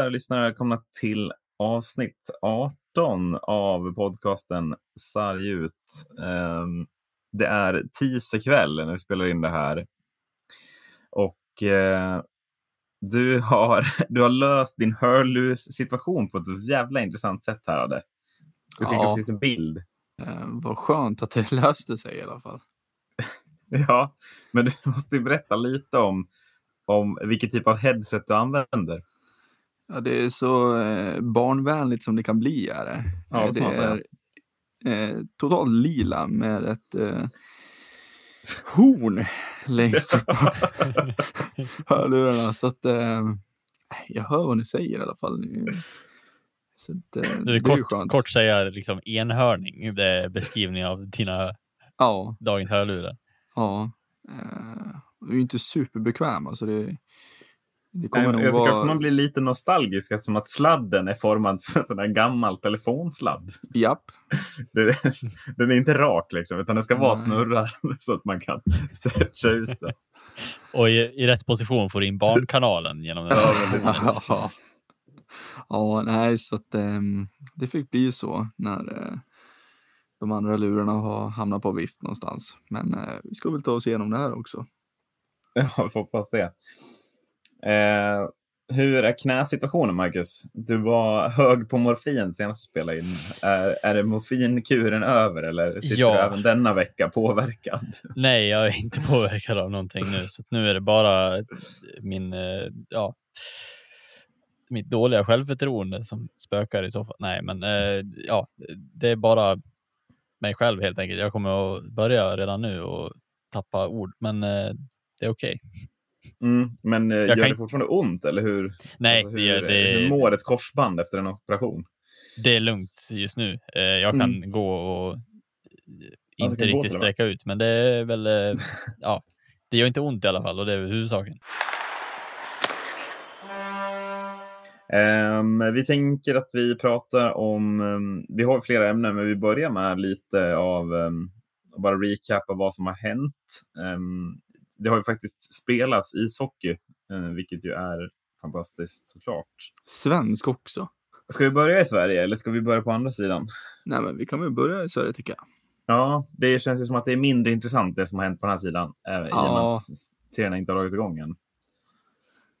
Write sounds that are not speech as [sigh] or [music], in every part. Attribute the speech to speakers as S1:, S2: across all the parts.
S1: hälsar lyssnare välkomna till avsnitt 18 av podcasten Sarg ut. Ehm, det är tisdag kväll när vi spelar in det här. Och eh, du har, [laughs] du har löst din hörlus-situation på ett jävla intressant sätt här, Adde. Du skickade
S2: Ja.
S1: precis en bild.
S2: Eh, vad skönt att det [laughs] löste sig i alla fall. [laughs]
S1: Ja, men du måste berätta lite om, om vilken typ av headset du använder.
S2: Ja, det är så eh, barnvänligt som det kan bli. Är det
S1: Ja,
S2: Eh,
S1: det
S2: det är eh, totalt lila med ett eh, horn [laughs] längst upp på [laughs] hörlurarna. Så att eh, jag hör vad ni säger i alla fall. Så eh,
S3: Du,
S2: det är ju
S3: kort,
S2: skönt.
S3: kort säga liksom enhörning, det är beskrivning av dina
S2: Ja,
S3: dagens hörlurar.
S2: ja. Eh, det är ju inte superbekväma så det, det kommer
S1: Nej,
S2: nog
S1: Jag tycker
S2: vara...
S1: också man blir lite nostalgisk eftersom att sladden är formad som en sån där gammal telefonsladd.
S2: Japp. [laughs]
S1: Det, den är inte rak liksom, utan den ska vara snurrad [laughs] så att man kan [laughs] stretcha ut den.
S3: Och i, i rätt position får du in barnkanalen genom den.
S1: Ja,
S2: nej, så att ehm, det fick bli så när eh, de andra lurarna har hamnat på vift någonstans. Men eh, vi ska väl ta oss igenom det här också.
S1: Ja, vi får hoppas det. Eh, hur är knäsituationen, Marcus? Du var hög på morfin senast du spelade in. Är, är det morfinkuren över eller sitter
S3: Ja.
S1: du även denna vecka påverkad? [laughs]
S3: Nej, jag är inte påverkad av någonting nu. Så nu är det bara min, eh, ja, mitt dåliga självförtroende som spökar i så fall. Nej, men eh, ja, det är bara mig själv helt enkelt. Jag kommer att börja redan nu och tappa ord, men eh, det är okej.
S1: Mm, men eh, gör
S3: kan-
S1: det fortfarande ont, eller hur?
S3: Nej,
S1: Alltså,
S3: det,
S1: hur,
S3: gör- det,
S1: hur mår ett korsband efter en operation?
S3: det är lugnt just nu. Eh, jag kan gå och
S1: du
S3: inte
S1: gå
S3: riktigt
S1: med.
S3: sträcka ut, men det är väl, eh, [laughs] ja, det gör inte ont i alla fall och det är huvudsaken.
S1: Ehm, vi tänker att vi pratar om, ehm, vi har flera ämnen, men vi börjar med lite av, um, bara recapa vad som har hänt. Det har ju faktiskt spelats ishockey, uh, vilket ju är fantastiskt såklart.
S2: Svensk också.
S1: Ska vi börja i Sverige eller ska vi börja på andra sidan?
S2: Nej, men vi kan väl börja i Sverige tycker jag.
S1: Ja, det känns ju som att det är mindre intressant det som har hänt på den här sidan, eh, i och med
S2: Ja.
S1: att serien inte har dragit igång än.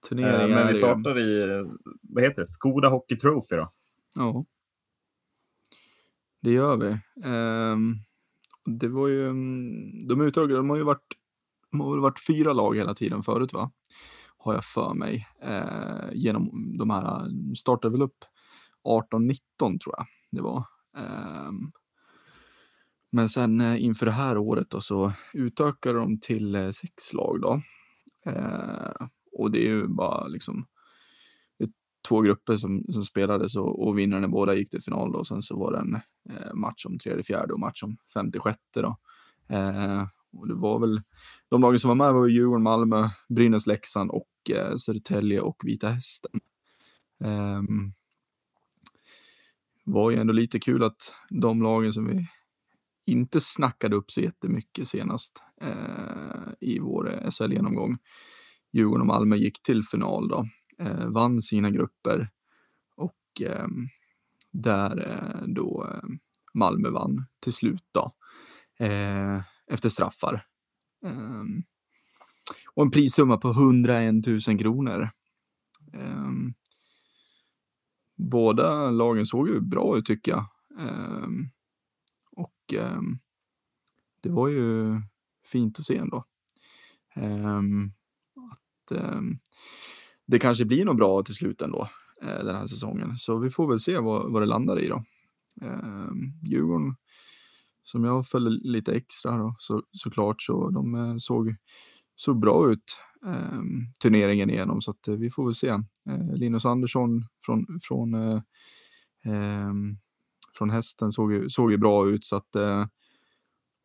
S2: Turneringar
S1: Eh, men vi startar i, eh, vad heter det, Skoda Hockey Trophy då?
S2: Ja. Det gör vi. Ehm, det var ju, mm, de uttagna, de har ju varit, har väl varit fyra lag hela tiden förut va? Har jag för mig. Eh, genom de här, eh, startade väl upp 18-19 tror jag det var. Eh, men sen eh, inför det här året då så utökade de till eh, sex lag då. Eh, och det är ju bara liksom två grupper som, som spelades och, och vinnarna båda gick till final då. Och sen så var det en eh, match om tredje, fjärde och match om femte, sjätte då. Eh, och det var väl de lagen som var med var Djurgården, Malmö, Brynäs, Leksand och eh, Södertälje och Vita Hästen. Um, var ju ändå lite kul att de lagen som vi inte snackade upp så jättemycket senast eh, i vår eh, SHL-genomgång. Djurgården och Malmö gick till final då, eh, vann sina grupper och eh, där eh, då eh, Malmö vann till slut då eh, efter straffar. Um, och en prissumma på 101 000 kronor. Um, båda lagen såg ju bra ut tycker jag. Um, och det var ju fint att se ändå. Att det kanske blir något bra till slut ändå eh, den här säsongen. Så vi får väl se vad, vad det landar i då. Ehm, Djurgården, som jag följer lite extra då, så, såklart, så de eh, såg, såg bra ut ehm, turneringen igenom. Så att, eh, vi får väl se. Eh, Linus Andersson från, från, eh, ehm, från hästen såg, ju- såg ju bra ut. Så att eh,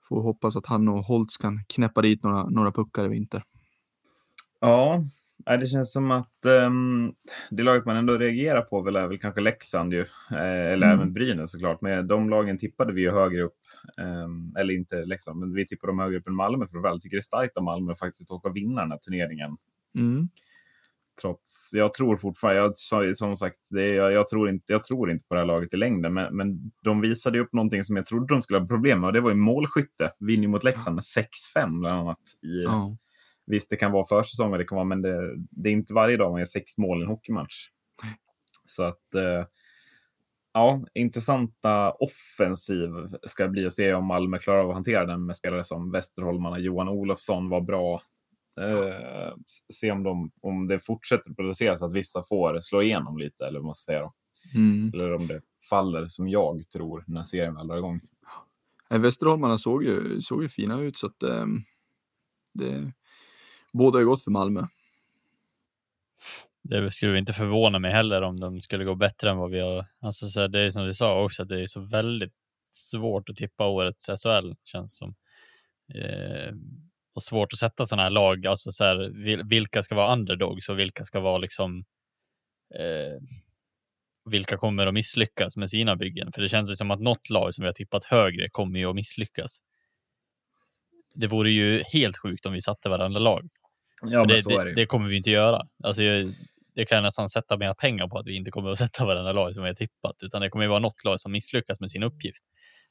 S2: får hoppas att han och Holtz kan knäppa dit några, några puckar i vinter.
S1: Ja, det känns som att um, det laget man ändå reagerar på väl är väl kanske Leksand ju, eh, eller
S2: Mm.
S1: även Brynäs såklart. Men de lagen tippade vi ju högre upp, ehm, eller inte Leksand, men vi tippade dem högre upp än Malmö för att väl tycker det är starkt av Malmö faktiskt åka och vinna den här turneringen.
S2: Mm.
S1: trots, jag tror fortfarande, jag, som sagt, det jag, jag, tror inte, jag tror inte på det här laget i längden, men, men de visade upp någonting som jag trodde de skulle ha problem med och det var ju målskytte. Vinner mot Leksand med 6-5 bland annat. I, ja. Visst, det kan vara försäsong, det kan vara, men det, det, är inte varje dag man gör sex mål i en hockeymatch. Så att, eh, ja, intressanta offensiv ska bli att se om Malmö klarar av att hantera den med spelare som Västerholmarna, Johan Olofsson var bra. Eh, se om, de, om det fortsätter produceras, att vissa får slå igenom lite, eller vad säga. Då. Mm. Eller om det faller som jag tror när serien väl drar igång.
S2: Västerholmarna såg ju, såg ju fina ut, så att eh, det båda är gott för Malmö.
S3: Det skulle inte förvåna mig heller om de skulle gå bättre än vad vi har. Alltså så här, det är som vi sa också, att det är så väldigt svårt att tippa årets SHL känns som. Eh, och svårt att sätta sådana här lag, alltså så här, vilka ska vara underdogs och vilka ska vara liksom eh, vilka kommer att misslyckas med sina byggen? För det känns ju som att något lag som vi har tippat högre kommer ju att misslyckas. Det vore ju helt sjukt om vi satte varandra lag. Ja, det, det, det, det, kommer vi inte göra. Alltså, jag, det kan jag nästan sätta mer pengar på att vi inte kommer att [laughs] sätta varandra lag som vi har tippat, utan det kommer att vara något lag som misslyckas med sin uppgift.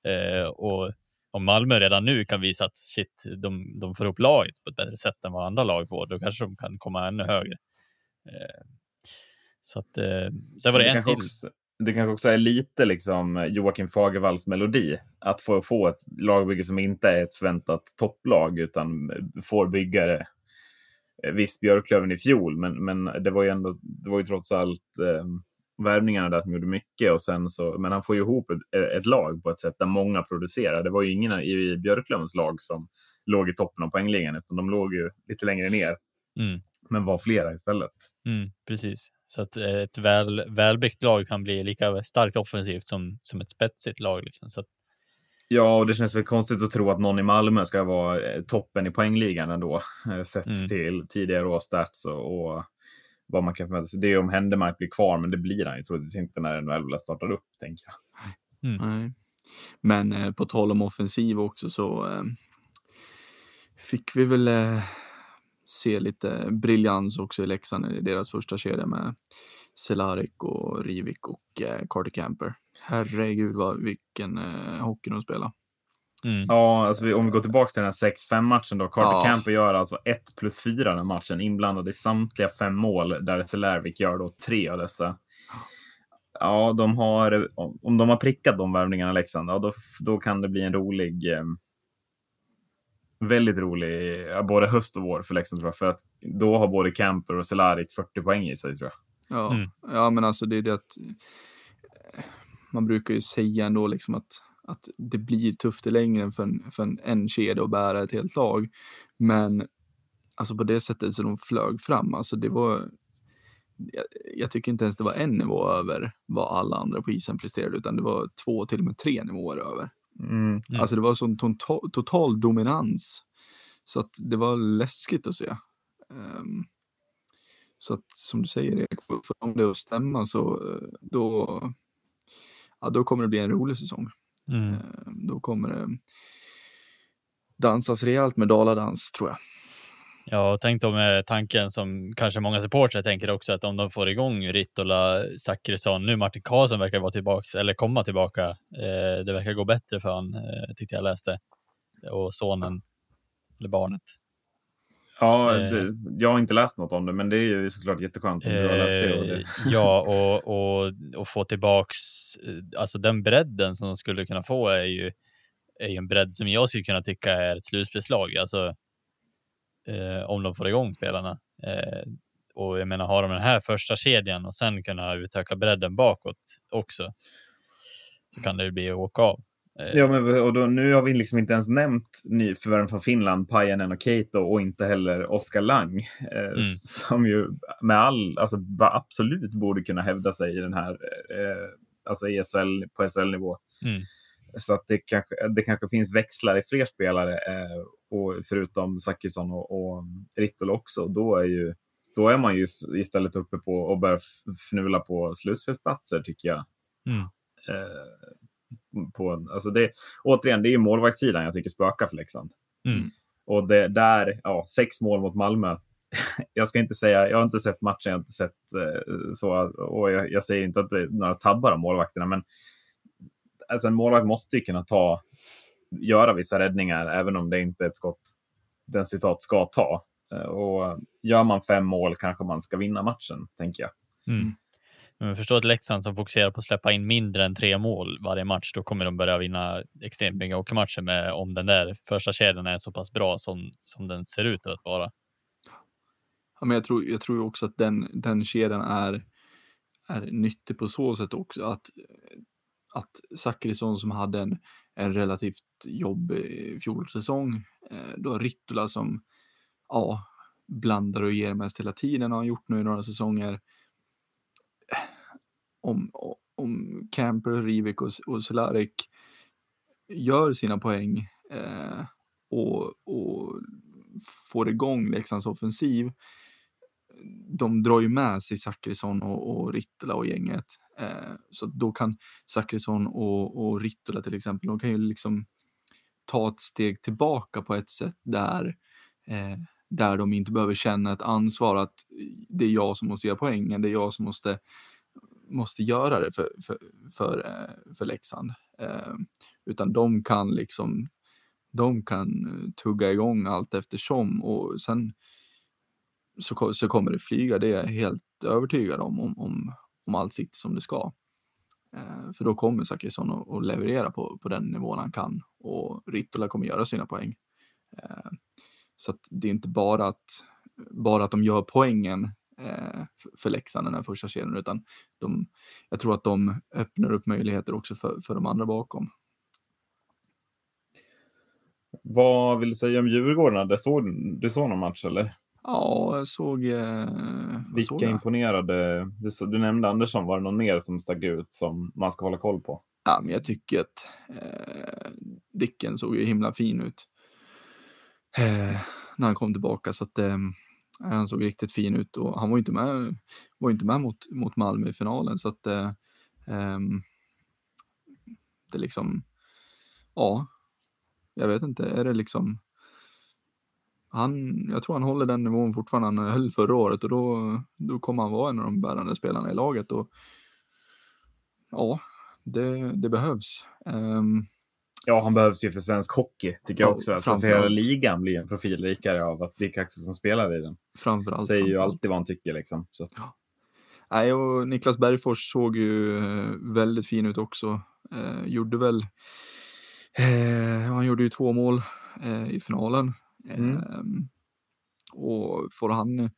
S3: Eh, och om Malmö redan nu kan visa att shit, de, de får upp laget på ett bättre sätt än vad andra lag får, då kanske de kan komma ännu högre. Eh, så att, eh, sen var det, det en till.
S1: Också, det kanske också är lite liksom Joakim Fagervalls melodi. Att få, få ett lagbygge som inte är ett förväntat topplag utan får bygga det Eh, visst, Björklöven i fjol, men, men det var ju ändå, det var ju trots allt eh, värvningarna där som gjorde mycket. Och sen så, men han får ju ihop ett, ett, lag på ett sätt där många producerar. Det var ju ingen i, i Björklövens lag som låg i toppen av poängligan, utan de låg ju lite längre ner. Mm. Men var flera istället.
S3: Mm, precis. Så att eh, ett väl, välbyggt lag kan bli lika starkt offensivt som, som ett spetsigt lag. Liksom. Så att
S1: Ja, och det känns väl konstigt att tro att någon i Malmö ska vara eh, toppen i poängligan ändå, [laughs] eh, sett mm. till tidigare års stats och, och, vad man kan förvänta sig. Det är om Händemark blir kvar, men det blir han ju troligtvis inte när NHL startar upp, tänker jag.
S2: Mm. Nej. Men eh, på tal om offensiv också så eh, fick vi väl eh, se lite briljans också i Leksand i deras första kedja med Cehlárik och Rivik och eh, Carter Camper herregud vad, vilken eh, hockey de spelar.
S1: Mm. Ja, alltså vi, om vi går tillbaka till den här 6-5 matchen då. Carter ja. Camper gör alltså 1 plus 4 den matchen, inblandad i samtliga fem mål, där Celervik gör då tre av dessa. Ja, de har, om de har prickat de värvningarna Leksand, ja, då, då kan det bli en rolig, eh, väldigt rolig, ja, både höst och vår för Leksand tror jag. För att då har både Camper och Cehlarik 40 poäng i sig tror
S2: jag. Ja, mm. ja men alltså det är det att man brukar ju säga ändå liksom att, att det blir tufft i längden för en, för en, en kedja att bära ett helt lag. Men alltså på det sättet så de flög fram, alltså det var jag, jag, tycker inte ens det var en nivå över vad alla andra på isen presterade, utan det var två, till och med tre nivåer över. Mm, mm. Alltså det var sån total, total dominans. Så att det var läskigt att se. Um, så att som du säger, för om det att stämma så eh, då, ja, då kommer det bli en rolig säsong. Mm. Eh, då kommer det dansas rejält med daladans tror jag.
S3: Ja, och tänk då med tanken som kanske många supportrar tänker också att om de får igång Rittola, Zachrisson, nu Martin Karlsson verkar vara tillbaka eller komma tillbaka. Eh, det verkar gå bättre för han, eh, tyckte jag läste. Och sonen, eller barnet.
S1: Ja, eh. det, jag har inte läst något om det, men det är ju såklart jätteskönt om du har läst det. Och det. Eh,
S3: ja, och, och, och få tillbaks, eh, alltså den bredden som de skulle kunna få är ju, är ju en bredd som jag skulle kunna tycka är ett slutspelslag. Alltså, eh, om de får igång spelarna. Eh, och jag menar, har de den här första kedjan och sen kunna utöka bredden bakåt också, så kan det bli åka av.
S1: Ja, men och då, nu har vi liksom inte ens nämnt nyförvärven från Finland, Pajanen och Keito och inte heller Oskar Lang. Eh, mm. Som ju med all, alltså absolut borde kunna hävda sig i den här, eh, alltså ESL, på SHL-nivå. Mm. Så att det kanske, det kanske finns växlar i fler spelare, eh, och förutom Zachrisson och, och Rittola också. Då är, ju, då är man ju istället uppe på och börjar fnula på slutspelsplatser tycker jag. Mm. Eh, på en, alltså det, återigen, det är målvaktssidan jag tycker spökar för Leksand. Mm. Och det, där, ja, sex mål mot Malmö. [laughs] jag ska inte säga, jag har inte sett matchen, jag har inte sett eh, så, och jag, jag, säger inte att det är några tabbar av målvakterna, men alltså en målvakt måste ju kunna ta, göra vissa räddningar, även om det inte är ett skott den citat ska ta. Eh, och gör man fem mål kanske man ska vinna matchen, tänker jag.
S3: Mm. Men förstå att Leksand som fokuserar på att släppa in mindre än tre mål varje match, då kommer de börja vinna extremt mycket hockeymatcher med om den där första kedjan är så pass bra som, som den ser ut att vara.
S2: Ja, men jag tror, jag tror också att den, den kedjan är, är nyttig på så sätt också att, att Zachrisson som hade en, en relativt jobbig fjolsäsong, eh, då Rittula som ja, blandar och ger mest hela tiden har han gjort nu i några säsonger. Om, om Camper, Rivik och, och Cehlárik gör sina poäng eh, och, och får igång Leksands offensiv, de drar ju med sig Zachrisson och, och Rittula och gänget. Eh, så då kan Zachrisson och, och Rittula till exempel, de kan ju liksom ta ett steg tillbaka på ett sätt där eh, där de inte behöver känna ett ansvar att det är jag som måste göra poängen, det är jag som måste, måste göra det för, för, för, eh, för Leksand. Eh, utan de kan liksom, de kan eh, tugga igång allt eftersom och sen så, så kommer det flyga, det är jag helt övertygad om, om, om, om allt sitter som det ska. Eh, för då kommer Zachrisson att, leverera på, på den nivån han kan och Rittola kommer göra sina poäng. Eh, så att det är inte bara att, bara att de gör poängen för Leksand den här första serien, utan de, jag tror att de öppnar upp möjligheter också för, för de andra bakom.
S1: Vad vill du säga om Djurgården? Du såg, du såg någon match eller?
S2: Ja, jag såg... Eh,
S1: Vilka
S2: såg
S1: imponerade? Du, du, nämnde Andersson, var det någon mer som stack ut som man ska hålla koll på?
S2: Ja, men jag tycker att eh, Dicken såg ju himla fin ut. Eh, när han kom tillbaka. Så att, eh, Eh, han såg riktigt fin ut och han var inte med, var inte med mot, mot Malmö i finalen. Så att eh, ehm, det liksom, ja, jag vet inte, är det liksom han, jag tror han håller den nivån fortfarande han höll förra året och då, då kommer han vara en av de bärande spelarna i laget. Och, ja, det, det behövs. Um,
S1: Ja, han behövs ju för svensk hockey, tycker jag också. Alltså, för hela ligan blir en profilrikare av att Dick Axelsson spelar i den.
S2: Framförallt.
S1: Säger
S2: framförallt.
S1: ju alltid vad han tycker liksom. Så att...
S2: ja. Nej, och Niklas Bergfors såg ju eh, väldigt fin ut också. Eh, gjorde väl, eh, han gjorde ju två mål eh, i finalen. Mm. Ehm, och får han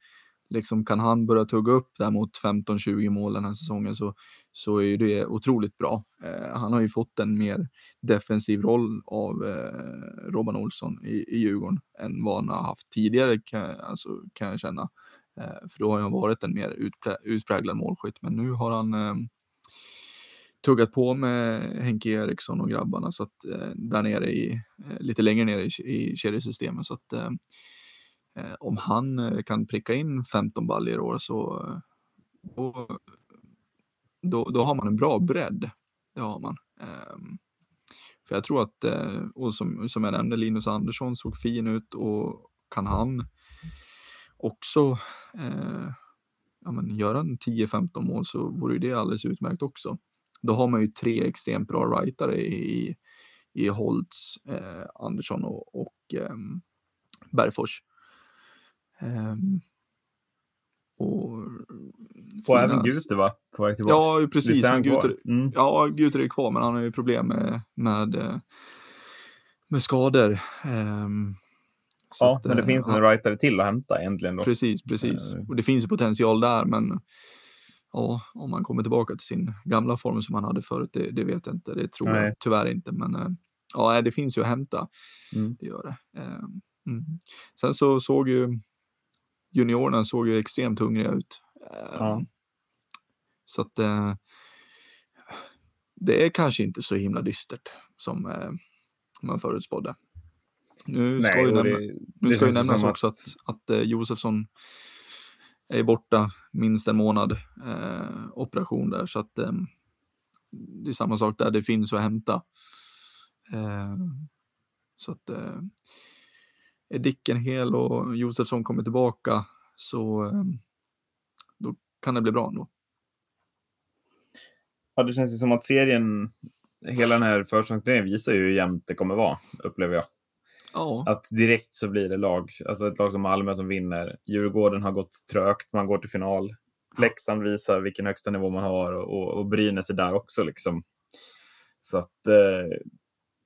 S2: liksom kan han börja tugga upp där mot 15-20 mål den här säsongen så, så är det otroligt bra. Eh, han har ju fått en mer defensiv roll av eh, Robban Olsson i, i Djurgården än vad han har haft tidigare kan, alltså, kan jag känna. Eh, för då har han varit en mer utprä, utpräglad målskytt, men nu har han eh, tuggat på med Henke Eriksson och grabbarna så att eh, där nere i, eh, lite längre ner i, i kedjesystemet så att eh, Eh, om han eh, kan pricka in 15 baljor i år så eh, då, då, då, har man en bra bredd. Det har man. Ehm, för jag tror att, eh, och som, som jag nämnde, Linus Andersson såg fin ut och kan han också eh, ja, men göra en 10-15 mål så vore det alldeles utmärkt också. Då har man ju tre extremt bra rightare i, i Holtz, eh, Andersson och, och eh, Bergfors. Um, och
S1: och även Guter va? På väg tillbaka.
S2: Ja, precis. Guter, mm. Ja, Guter är kvar, men han har ju problem med, med, eh, med skador. Um,
S1: ja, att, men det finns en ja, rightare till att hämta egentligen. Då.
S2: Precis, precis. Uh. Och det finns potential där, men ja, om man kommer tillbaka till sin gamla form som han hade förut, det, det vet jag inte. Det tror Nej. jag tyvärr inte, men uh, ja, det finns ju att hämta. Mm. Det gör det. Um, mm. Sen så såg ju juniorerna såg ju extremt hungriga ut. Ja. Ehm, så att eh, det är kanske inte så himla dystert som eh, man förutspådde. Nu ska Nej, ju, nämna, det, nu ska ju nämnas också att, att, att eh, Josefsson är borta minst en månad eh, operation där så att eh, det är samma sak där, det finns att hämta. Eh, så att är Dicken hel och Josefsson kommer tillbaka så eh, då kan det bli bra ändå.
S1: Ja, det känns ju som att serien, hela den här försäsongsturneringen visar ju hur jämnt det kommer vara, upplever jag.
S2: Ja,
S1: Att direkt så blir det lag, alltså ett lag som Malmö som vinner. Djurgården har gått trögt, man går till final. Leksand visar vilken högsta nivå man har och, och, Brynäs är där också. Liksom. Så att eh,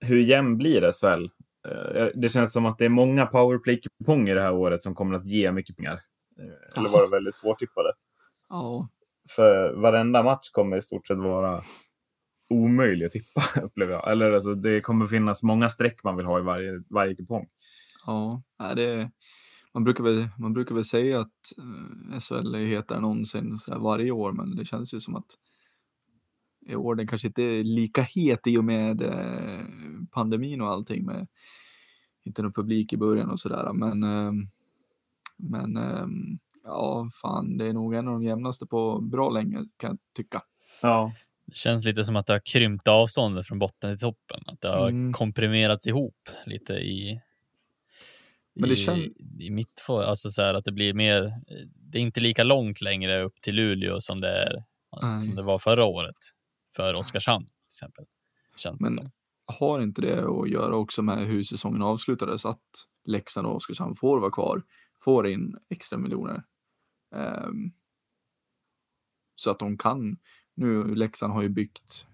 S1: hur jämn blir SHL? Eh, det känns som att det är många powerplay-kuponger det här året som kommer att ge mycket pengar. Eh, eller vara väldigt svårtippade.
S2: ja,
S1: För varenda match kommer i stort sett vara omöjlig att tippa, [laughs] upplever jag. Eller alltså, det kommer finnas många streck man vill ha i varje, varje kupong.
S2: ja. Det, man, brukar väl, man brukar väl säga att eh, SHL är hetare än någonsin så varje år, men det känns ju som att i år den kanske inte är lika het i och med eh, pandemin och allting med inte någon publik i början och sådär. Men, eh, men eh, ja, fan, det är nog en av de jämnaste på bra länge kan jag tycka.
S1: Ja,
S3: Det känns lite som att det har krympt avståndet från botten till toppen. Att det har
S2: Mm.
S3: komprimerats ihop lite i,
S2: Men det
S3: i,
S2: kän-
S3: i mitt få- Alltså så här att det blir mer. Det är inte lika långt längre upp till Luleå som det, är,
S2: Nej.
S3: som det var förra året för Oskarshamn till exempel. Känns
S2: Men
S3: som.
S2: har inte det att göra också med hur säsongen avslutades? Att Leksand och Oskarshamn får vara kvar, får in extra miljoner. Ehm, så att de kan. Nu Leksand har ju byggt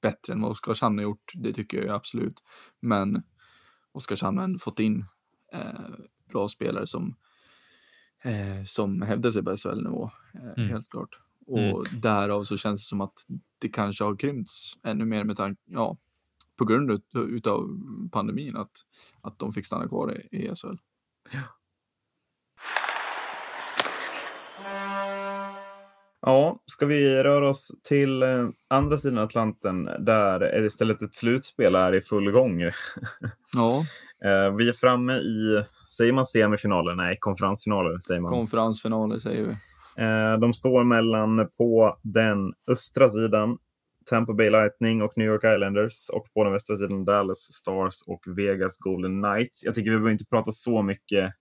S2: bättre än vad Oskarshamn har gjort. Det tycker jag ju absolut. Men Oskarshamn har ändå fått in eh, bra spelare som eh, som hävdar sig på SHL-nivå. Eh,
S3: Mm.
S2: Helt klart. Och
S3: Mm.
S2: därav så känns det som att det kanske har krympts ännu mer med tanke, ja, på grund ut, utav pandemin att, att de fick stanna kvar i, i SHL.
S1: Ja, ska vi röra oss till eh, andra sidan Atlanten där är istället ett slutspel är i full gång. [laughs]
S2: Ja,
S1: Eh, vi är framme i, säger man semifinaler? Nej, konferensfinaler säger man.
S2: konferensfinaler säger vi.
S1: Eh, de står mellan på den östra sidan Tampa Bay Lightning och New York Islanders och på den västra sidan Dallas Stars och Vegas Golden Knights. Jag tycker vi behöver inte prata så mycket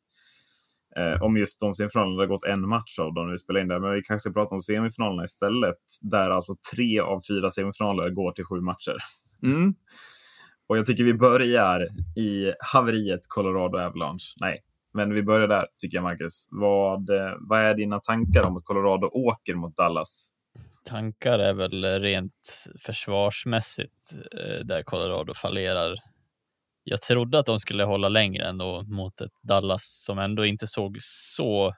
S1: eh, om just de semifinalerna. Det har gått en match av dem vi spelar in där, men vi kanske ska prata om semifinalerna istället. Där alltså tre av fyra semifinaler går till sju matcher.
S2: Mm.
S1: Och jag tycker vi börjar i haveriet Colorado Avalanche. Nej, men vi börjar där tycker jag, Marcus. Vad, eh, vad är dina tankar om att Colorado åker mot Dallas?
S3: tankar är väl eh, rent försvarsmässigt eh, där Colorado fallerar. Jag trodde att de skulle hålla längre ändå mot ett Dallas som ändå inte såg så.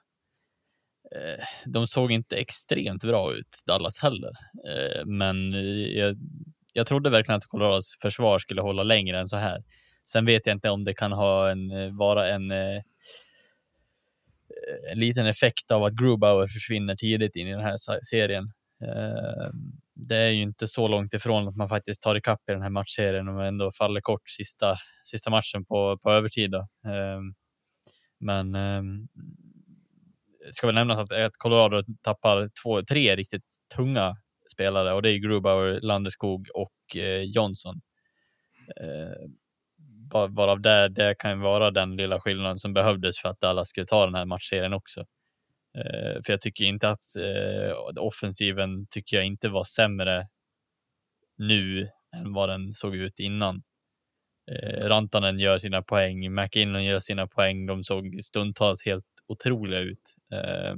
S3: De såg inte extremt bra ut, Dallas heller, men jag, jag trodde verkligen att Colorados försvar skulle hålla längre än så här. Sen vet jag inte om det kan ha en, vara en eh, Eh, en liten effekt av att Grubauer försvinner tidigt in i den här serien. Eh, det är ju inte så långt ifrån att man faktiskt tar ikapp i den här matchserien och ändå faller kort sista, sista matchen på, på övertid. Då. Eh, men ska väl nämnas att, att Colorado tappar två, tre riktigt tunga spelare och det är Grubauer, Landeskog och Johnson. Varav det, det kan vara den lilla skillnaden som behövdes för att alla skulle ta den här matchserien också. Eh, för jag tycker inte att eh, offensiven tycker jag inte var sämre nu än vad den såg ut innan. Eh, Rantanen gör sina poäng, McKinnon gör sina poäng. De såg stundtals helt otroliga ut. Eh,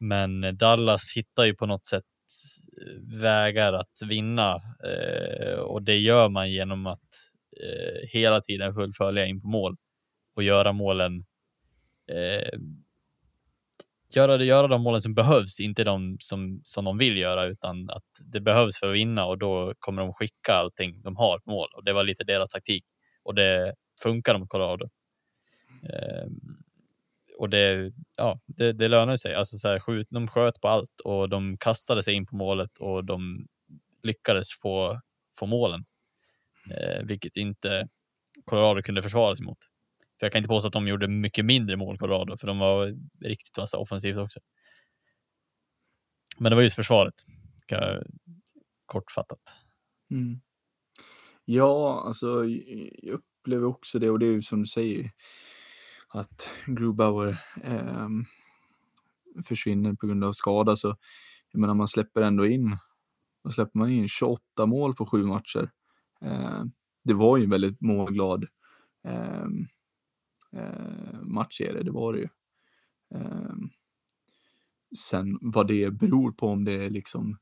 S3: men Dallas hittar ju på något sätt eh, vägar att vinna eh, och det gör man genom att eh, hela tiden fullfölja in på mål och göra målen eh, göra, det, göra de målen som behövs, inte de som, som de vill göra, utan att det behövs för att vinna och då kommer de skicka allting de har på mål. Och det var lite deras taktik och det funkar mot Colorado. Eh, och det, ja, det, det lönar sig. Alltså så här, skjut, de sköt på allt och de kastade sig in på målet och de lyckades få, få målen, eh, vilket inte Colorado kunde försvara sig mot. För jag kan inte påstå att de gjorde mycket mindre mål Colorado, för de var riktigt vassa offensivt också. Men det var just försvaret, kan jag, kortfattat.
S2: Mm. Ja, alltså jag jag upplever också det och det är ju som du säger att Grubauer eh, försvinner på grund av skada så jag menar man släpper ändå in, då släpper man in 28 mål på sju matcher. Eh, det var ju en väldigt målglad ehm, eh, eh, matchserie, det var det ju. Eh, sen vad det beror på om det är liksom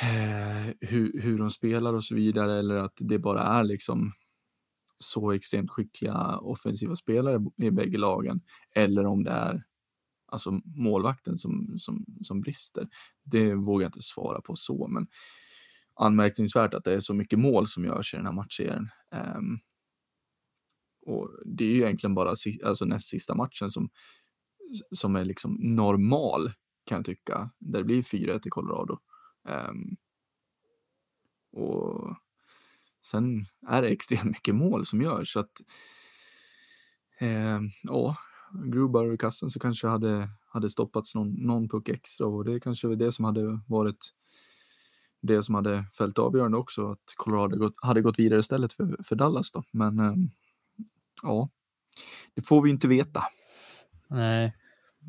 S2: eh, hur, hur de spelar och så vidare eller att det bara är liksom så extremt skickliga offensiva spelare i bägge lagen eller om det är alltså målvakten som, som, som brister. Det vågar jag inte svara på så, men anmärkningsvärt att det är så mycket mål som görs i den här matchserien. Um, och det är ju egentligen bara alltså näst sista matchen som, som är liksom normal kan jag tycka, där det blir 4-1 i Colorado. Um, och sen är det extremt mycket mål som görs så att ja, ja, Grubauer i kassen så kanske hade, hade stoppats någon, någon puck extra och det kanske var det som hade varit det som hade fällt avgörande också, att Colorado hade gått vidare istället för, för Dallas då. Men eh, ja, det får vi inte veta.
S3: Nej,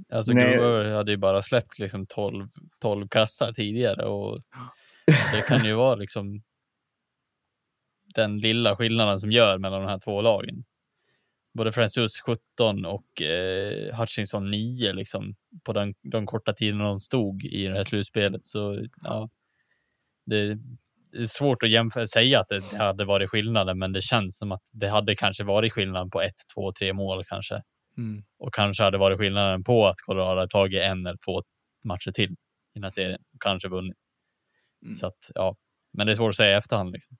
S3: alltså Grubar hade ju bara släppt liksom 12, 12 kassar tidigare och det kan ju vara liksom den lilla skillnaden som gör mellan de här två lagen både Francis 17 och eh, Hutchinson 9 liksom på den, de korta tiden de stod i det här slutspelet. Så ja, det, det är svårt att jämföra, säga att det hade varit skillnaden, men det känns som att det hade kanske varit skillnad på ett, två, tre mål kanske. Mm. Och kanske hade varit skillnaden på att Colorado hade tagit en eller två matcher till i den här serien och kanske vunnit. Mm. Så att ja, men det är svårt att säga i efterhand. Liksom.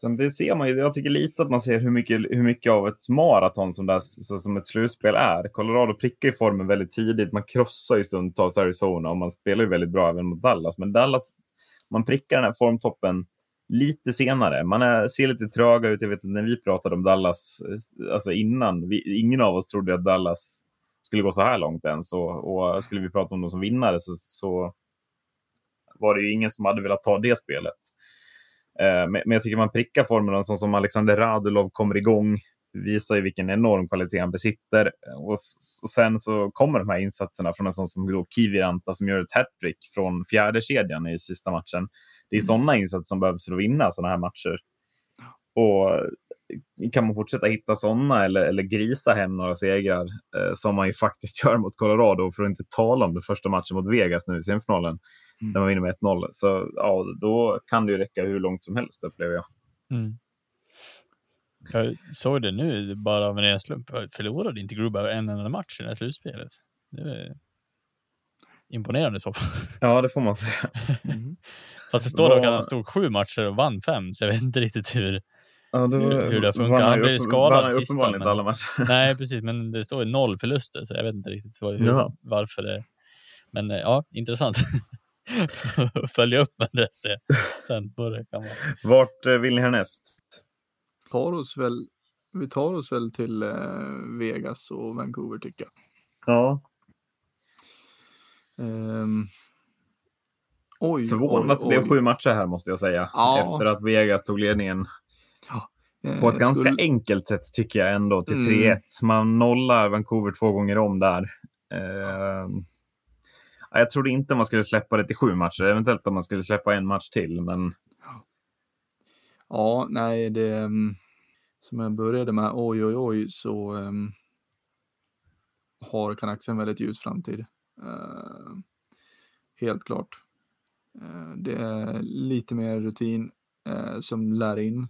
S1: Samtidigt ser man ju, jag tycker lite att man ser hur mycket, hur mycket av ett maraton som, där, så, som ett slutspel är. Colorado prickar ju formen väldigt tidigt. Man krossar ju stundtals Arizona och man spelar ju väldigt bra även mot Dallas. Men Dallas, man prickar den här formtoppen lite senare. Man är, ser lite tröga ut. Jag vet att när vi pratade om Dallas, eh, alltså innan, vi, ingen av oss trodde att Dallas skulle gå så här långt ens. Och, och skulle vi prata om dem som vinnare så, så var det ju ingen som hade velat ta det spelet. Eh, men jag tycker man prickar formen sån som Alexander Radulov kommer igång, visar ju vilken enorm kvalitet han besitter. Och, sen så kommer de här insatserna från en sån som då Kiviranta som gör ett hattrick från fjärde kedjan i sista matchen. Det är mm. sådana insatser som behövs för att vinna sådana här matcher. Och kan man fortsätta hitta sådana eller, eller grisa hem några segrar eh, som man ju faktiskt [laughs] gör mot Colorado, för att inte tala om den första matchen mot Vegas nu i semifinalen, mm. där man vinner med 1-0. Så ja, då kan det ju räcka hur långt som helst upplever jag. Mm.
S3: Jag såg det nu bara av en ren slump. Förlorade inte Gruber en enda match i det här slutspelet? Det är imponerande i så fall.
S1: Ja, det får man säga. [laughs] Mm.
S3: Fast det står dock att han stod sju matcher och vann fem, så jag vet inte riktigt hur, Ja, då, hur, hur det funkar. Han blev skadad sista. Men, alla matcher. [laughs] Nej, precis, men det står ju noll förluster, så jag vet inte riktigt hur, ja. varför det. Men eh, ja, intressant. [laughs] Följa upp med det se. sen på det kan man.
S1: Vart eh, vill ni härnäst?
S2: Tar oss väl, vi tar oss väl till eh, Vegas och Vancouver tycker jag.
S1: Ja.
S2: Um,
S1: oj, Förvånad att det blev sju matcher här måste jag säga. Ja. Efter att Vegas tog ledningen Ja, på ett eh, ganska skulle... enkelt sätt tycker jag ändå till 3-1. Mm. Man nollar Vancouver två gånger om där. Eh, jag trodde inte man skulle släppa det till sju matcher, eventuellt om man skulle släppa en match till. Men...
S2: Ja, nej, det mm, som jag började med, oj, oj, oj, så um, har Canucks en väldigt ljus framtid. Uh, helt klart. Uh, det är lite mer rutin uh, som lär in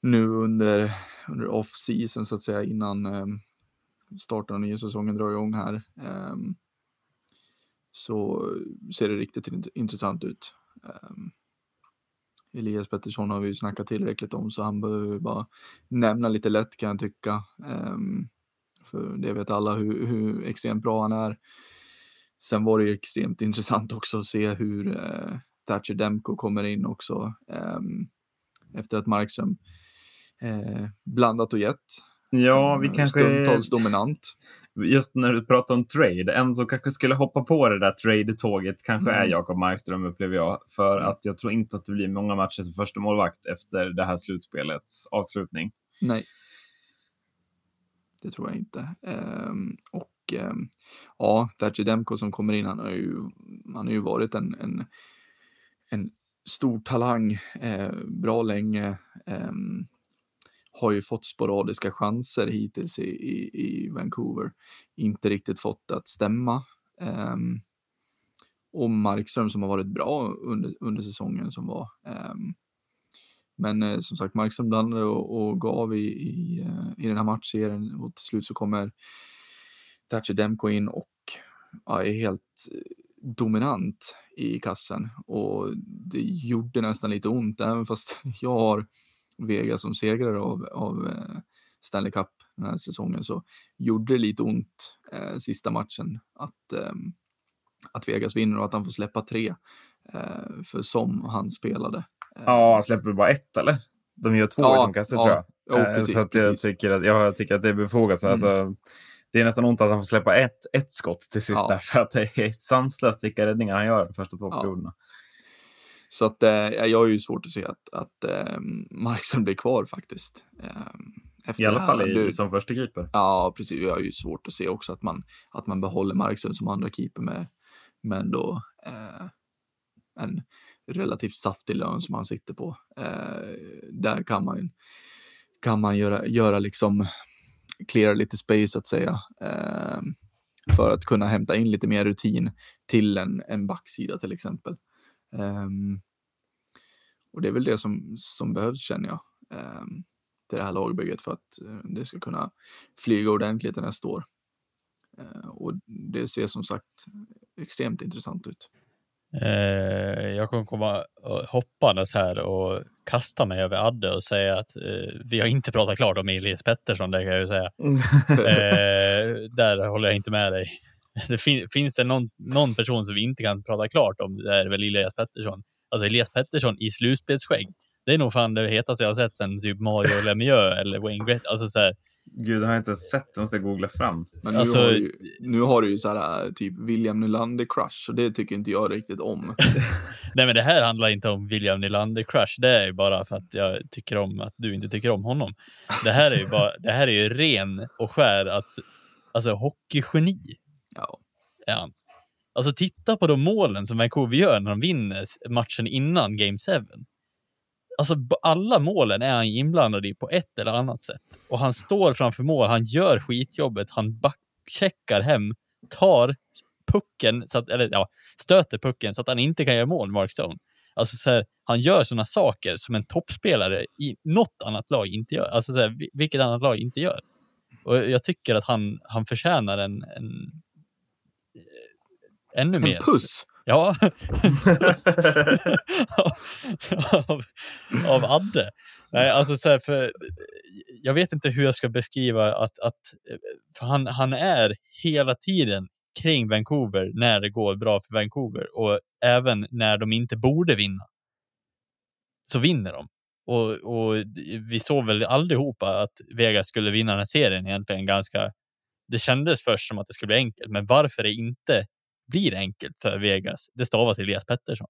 S2: nu under, under off-season så att säga innan um, starten av nya säsongen drar igång här. Um, så ser det riktigt intressant ut. Um, Elias Pettersson har vi ju snackat tillräckligt om så han behöver bara nämna lite lätt kan jag tycka. Um, för det vet alla hur, hur, extremt bra han är. Sen var det ju extremt [laughs] intressant också att se hur uh, Thatcher Demko kommer in också. Um, efter att Markström eh, blandat och gett.
S1: Ja, vi eh, kanske...
S2: Stundtals dominant.
S1: Just när du pratar om trade, en som kanske skulle hoppa på det där trade-tåget kanske mm. är Jakob Markström upplever jag. För mm. att jag tror inte att det blir många matcher som första målvakt efter det här slutspelets avslutning.
S2: Nej. det tror jag inte. Um, och um, ja, Thatcher Demko som kommer in, han har ju, han har ju varit en, en, en stor talang eh, bra länge. Um, har ju fått sporadiska chanser hittills i, i, i Vancouver. Inte riktigt fått det att stämma. Um, och Markström som har varit bra under, under säsongen som var. Um, men eh, som sagt, Markström blandade och, och gav i, i, uh, i den här matchserien och till slut så kommer Thatcher Demko in och ja, är helt eh, dominant i kassen och det gjorde nästan lite ont även fast [laughs] jag har Vega som segrare av, av uh, Stanley Cup den här säsongen så gjorde det lite ont eh, sista matchen att, eh, att Vegas vinner och att han får släppa tre. Eh, för som han spelade.
S1: Ja, han släpper bara ett eller? De gör två ja, utomkastet ja, tror jag.
S2: Jo, eh, precis,
S1: så att jag, tycker att, jag tycker att det är befogat. Mm. Alltså, det är nästan ont att han får släppa ett, ett skott till sist ja. där, för att det är sanslöst vilka räddningar han gör de första två perioderna.
S2: Så att eh, jag har ju svårt att se att, att eh, Markström blir kvar faktiskt. Eh,
S1: I alla fall i, du, som första keeper.
S2: Ja, precis. Jag har ju svårt att se också att man, att man behåller Markström som andra keeper med, med då eh, en relativt saftig lön som han sitter på. Eh, där kan man, kan man göra, göra liksom, cleara lite space så att säga. Eh, för att kunna hämta in lite mer rutin till en, en backsida till exempel. Um, och det är väl det som, som behövs känner jag. Um, till det här lagbygget för att uh, det ska kunna flyga ordentligt nästa år. Uh, och det ser som sagt extremt intressant ut.
S3: Uh, jag kommer komma hoppandes här och kasta mig över Adde och säga att vi har inte pratat klart om Elias Pettersson, det kan jag ju säga. [laughs] där håller jag inte med dig. [laughs] det fin finns det någon, någon person som vi inte kan prata klart om, det är väl Elias Pettersson. Alltså Elias Pettersson i slutspelsskägg. Det är nog fan det hetaste jag har sett sen typ Mario Lemieux [laughs] eller Wayne Gretzky. Alltså så här,
S1: Gud, det har jag inte sett. Det måste jag googla fram.
S2: Men nu, alltså, har, du, nu har du ju så här typ William Nylander-crush och det tycker inte jag riktigt om. [laughs]
S3: Nej, men det här handlar inte om William Nylander-crush. Det är ju bara för att jag tycker om att du inte tycker om honom. Det här är ju bara, det här är ju ren och skär att, alltså hockeygeni
S2: är
S3: han. Alltså titta på de målen som Vancouver gör när de vinner matchen innan Game 7. Alltså alla målen är han inblandad i på ett eller annat sätt. Och han står framför mål, han gör skitjobbet, han backcheckar hem, tar pucken, så att, eller ja, stöter pucken så att han inte kan göra mål, Mark Stone. Alltså så här, han gör sådana saker som en toppspelare i något annat lag inte gör. Alltså så här, vilket annat lag inte gör. Och jag tycker att han, han förtjänar en, en ännu mer.
S2: En puss?
S3: Ja. [laughs] av, av Adde. Nej, alltså så här, för jag vet inte hur jag ska beskriva att, att han, han är hela tiden kring Vancouver när det går bra för Vancouver och även när de inte borde vinna. Så vinner de. Och, och vi såg väl allihopa att Vegas skulle vinna den här serien egentligen ganska. Det kändes först som att det skulle bli enkelt, men varför det inte blir enkelt för Vegas, det stavas Elias Pettersson.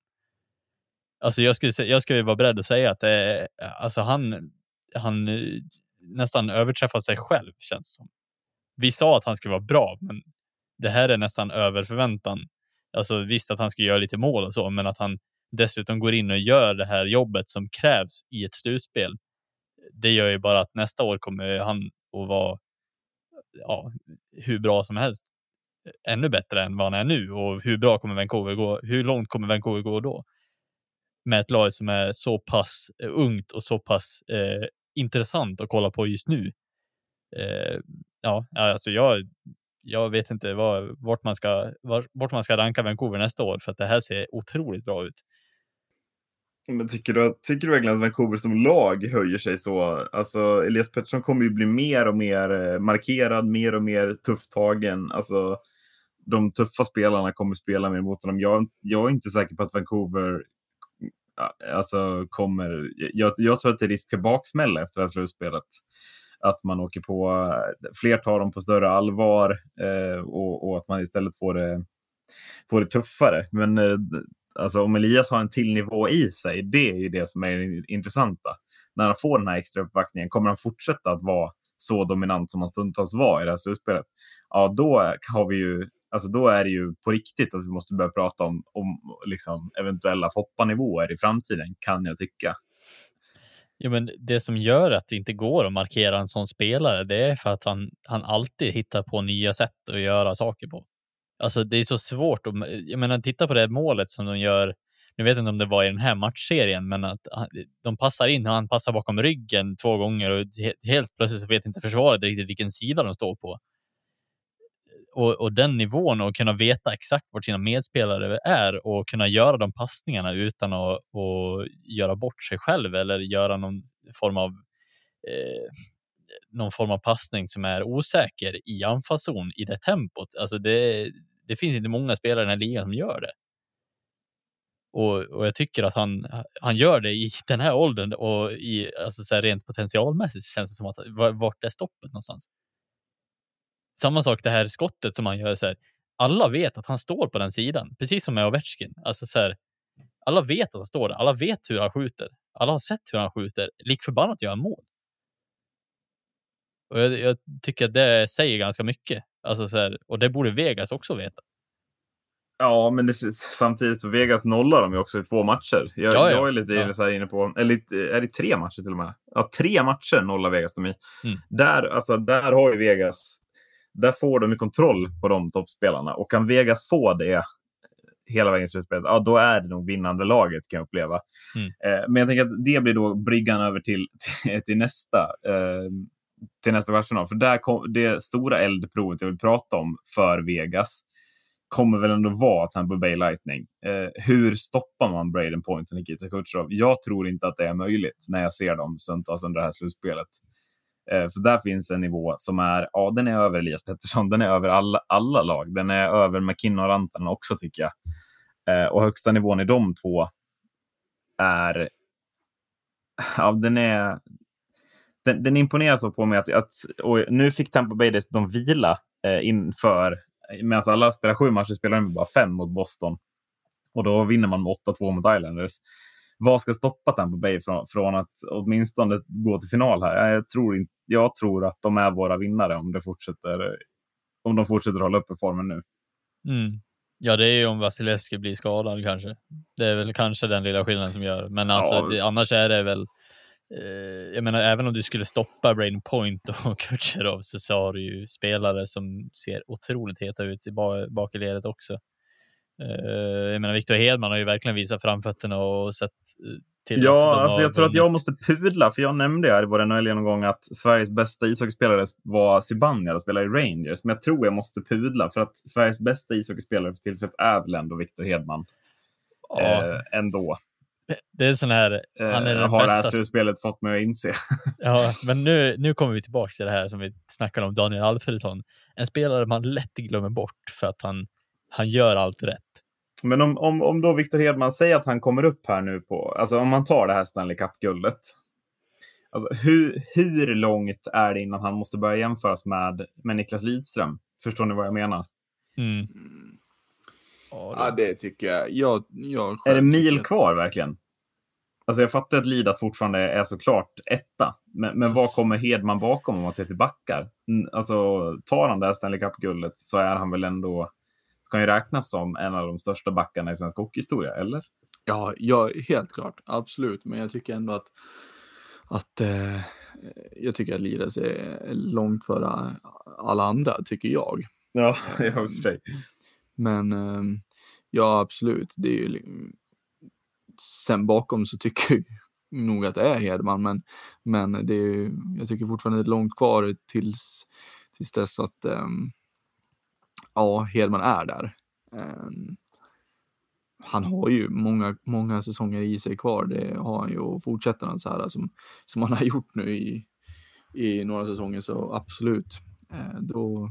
S3: Alltså jag skulle, jag skulle vara beredd att säga att det, alltså han, han eh, nästan överträffar sig själv känns som. Vi sa att han skulle vara bra, men det här är nästan över förväntan. Alltså visst att han ska göra lite mål och så, men att han dessutom går in och gör det här jobbet som krävs i ett slutspel. Det gör ju bara att nästa år kommer han att vara ja, hur bra som helst ännu bättre än vad han är nu och hur bra kommer Vancouver gå? Hur långt kommer Vancouver gå då? Med ett lag som är så pass eh, ungt och så pass eh, intressant att kolla på just nu. Eh, ja, alltså jag, jag vet inte var, vart, man ska, var, vart man ska ranka Vancouver nästa år för att det här ser otroligt bra ut.
S1: Men tycker, du, tycker du verkligen att Vancouver som lag höjer sig så? Alltså, Elias Pettersson kommer ju bli mer och mer eh, markerad, mer och mer tufftagen. Alltså, de tuffa spelarna kommer spela mer mot honom. Jag, jag är inte säker på att Vancouver alltså, kommer... Jag, jag tror att det är risk för baksmälla efter det här slutspelet. Att man åker på... Fler tar dem på större allvar eh, och, och, att man istället får det, får det tuffare. Men eh, alltså, om Elias har en till nivå i sig, det är ju det som är det intressanta. När han får den här extra uppvaktningen, kommer han fortsätta att vara så dominant som han stundtals var i det här slutspelet, ja då har vi ju Alltså då är det ju på riktigt att vi måste börja prata om, om liksom eventuella Foppa-nivåer i framtiden, kan jag tycka.
S3: Ja, men det som gör att det inte går att markera en sån spelare, det är för att han, han alltid hittar på nya sätt att göra saker på. Alltså det är så svårt. Att, jag menar, titta på det målet som de gör. Nu vet inte om det var i den här matchserien, men att ah, de passar in. Han passar bakom ryggen två gånger och helt plötsligt så vet inte försvaret riktigt vilken sida de står på. Och, och den nivån och kunna veta exakt vart sina medspelare är och kunna göra de passningarna utan att, att göra bort sig själv eller göra någon form av eh, någon form av passning som är osäker i anfallszon i det tempot. Alltså det, det finns inte många spelare i den här ligan som gör det. Och, och jag tycker att han, han gör det i den här åldern och i, alltså så här rent potentialmässigt känns det som att vart är stoppet någonstans? Samma sak det här skottet som han gör. Så här, alla vet att han står på den sidan, precis som med Ovechkin. Alltså så här, alla vet att han står där. Alla vet hur han skjuter. Alla har sett hur han skjuter. Lik förbannat gör han mål. Och jag, jag, tycker att det säger ganska mycket. Alltså så här, och det borde Vegas också veta.
S1: Ja, men det, samtidigt så Vegas nollar de ju också i två matcher. Jag, ja, ja. jag är lite ja. så inne på, eller är det tre matcher till och med? Ja, tre matcher nollar Vegas de i. Mm. Där, alltså, där har ju Vegas, där får de kontroll på de toppspelarna och kan Vegas få det hela vägen i slutspelet, ja då är det nog vinnande laget kan jag uppleva. Mm. Eh, men jag tänker att det blir då bryggan över till, [laughs] till, till nästa. Eh, till nästa kvartsfinal. För där kom, det stora eldprovet jag vill prata om för Vegas kommer väl ändå vara Tampa Bay Lightning. Eh, hur stoppar man Braden Point och Nikita Kucherov? Jag tror inte att det är möjligt när jag ser dem stundtals under det här slutspelet. Eh, För där finns en nivå som är, ja den är över Elias Pettersson, den är över alla, alla lag. Den är över McKinnon och Rantanen också tycker jag. Eh, och högsta nivån i de två är, ja den är, den, den imponerar så på mig att, att och nu fick Tampa Bay dessutom vila eh, inför, medan alla spelar sju matcher spelar de bara fem mot Boston. Och då vinner man med 8-2 mot Islanders. Vad ska stoppa Tampa Bay från, från att åtminstone gå till final här? Jag tror, inte, jag tror att de är våra vinnare om, det fortsätter, om de fortsätter hålla uppe formen nu.
S3: Mm. Ja, det är ju om Vasilevski blir skadad kanske. Det är väl kanske den lilla skillnaden som gör. Men alltså, ja. det, annars är det väl Eh, jag menar, även om du skulle stoppa Brain Point och [laughs] Kutjerov så har du ju spelare som ser otroligt heta ut i bak i ledet också. Eh, jag menar, Victor Hedman har ju verkligen visat framfötterna och sett till
S1: Ja, alltså jag tror att jag måste pudla, för jag nämnde här i vår NHL-genomgång att Sveriges bästa ishockeyspelare var Zibanejad och spelar i Rangers. Men jag tror jag måste pudla, för att Sveriges bästa ishockeyspelare för tillfället är väl ändå Victor Hedman. Ja. Eh, ändå.
S3: Det är sån här. Han är
S1: eh, har det här slutspelet fått mig att inse. [laughs]
S3: ja, men nu, nu kommer vi tillbaka till det här som vi snackade om Daniel Alfredsson. En spelare man lätt glömmer bort för att han, han gör allt rätt.
S1: Men om, om, om då Victor Hedman säger att han kommer upp här nu på, alltså om man tar det här Stanley Cup-guldet. Alltså hur, hur långt är det innan han måste börja jämföras med, med Niklas Lidström? Förstår ni vad jag menar? Mm.
S2: Ja, det tycker jag. jag, jag
S1: är det mil kvar verkligen? Alltså jag fattar att Lidas fortfarande är såklart etta. Men, men vad kommer Hedman bakom om man ser till backar? Alltså tar han det här Stanley Cup-guldet så är han väl ändå, ska ju räknas som en av de största backarna i svensk hockeyhistoria, eller?
S2: Ja, ja, helt klart. Absolut. Men jag tycker ändå att, att eh, jag tycker att Lidas är långt före alla andra, tycker jag.
S1: Ja, [laughs] jag för sig.
S2: Men ehm, ja, absolut. Det är ju, sen bakom så tycker jag nog att det är Hedman, men, men det är, jag tycker fortfarande det är långt kvar tills, tills dess att um, ja, Hedman är där. Um, han har ju många, många säsonger i sig kvar. Det har han ju och fortsätter han så här som, som han har gjort nu i, i några säsonger så absolut. Eh, då,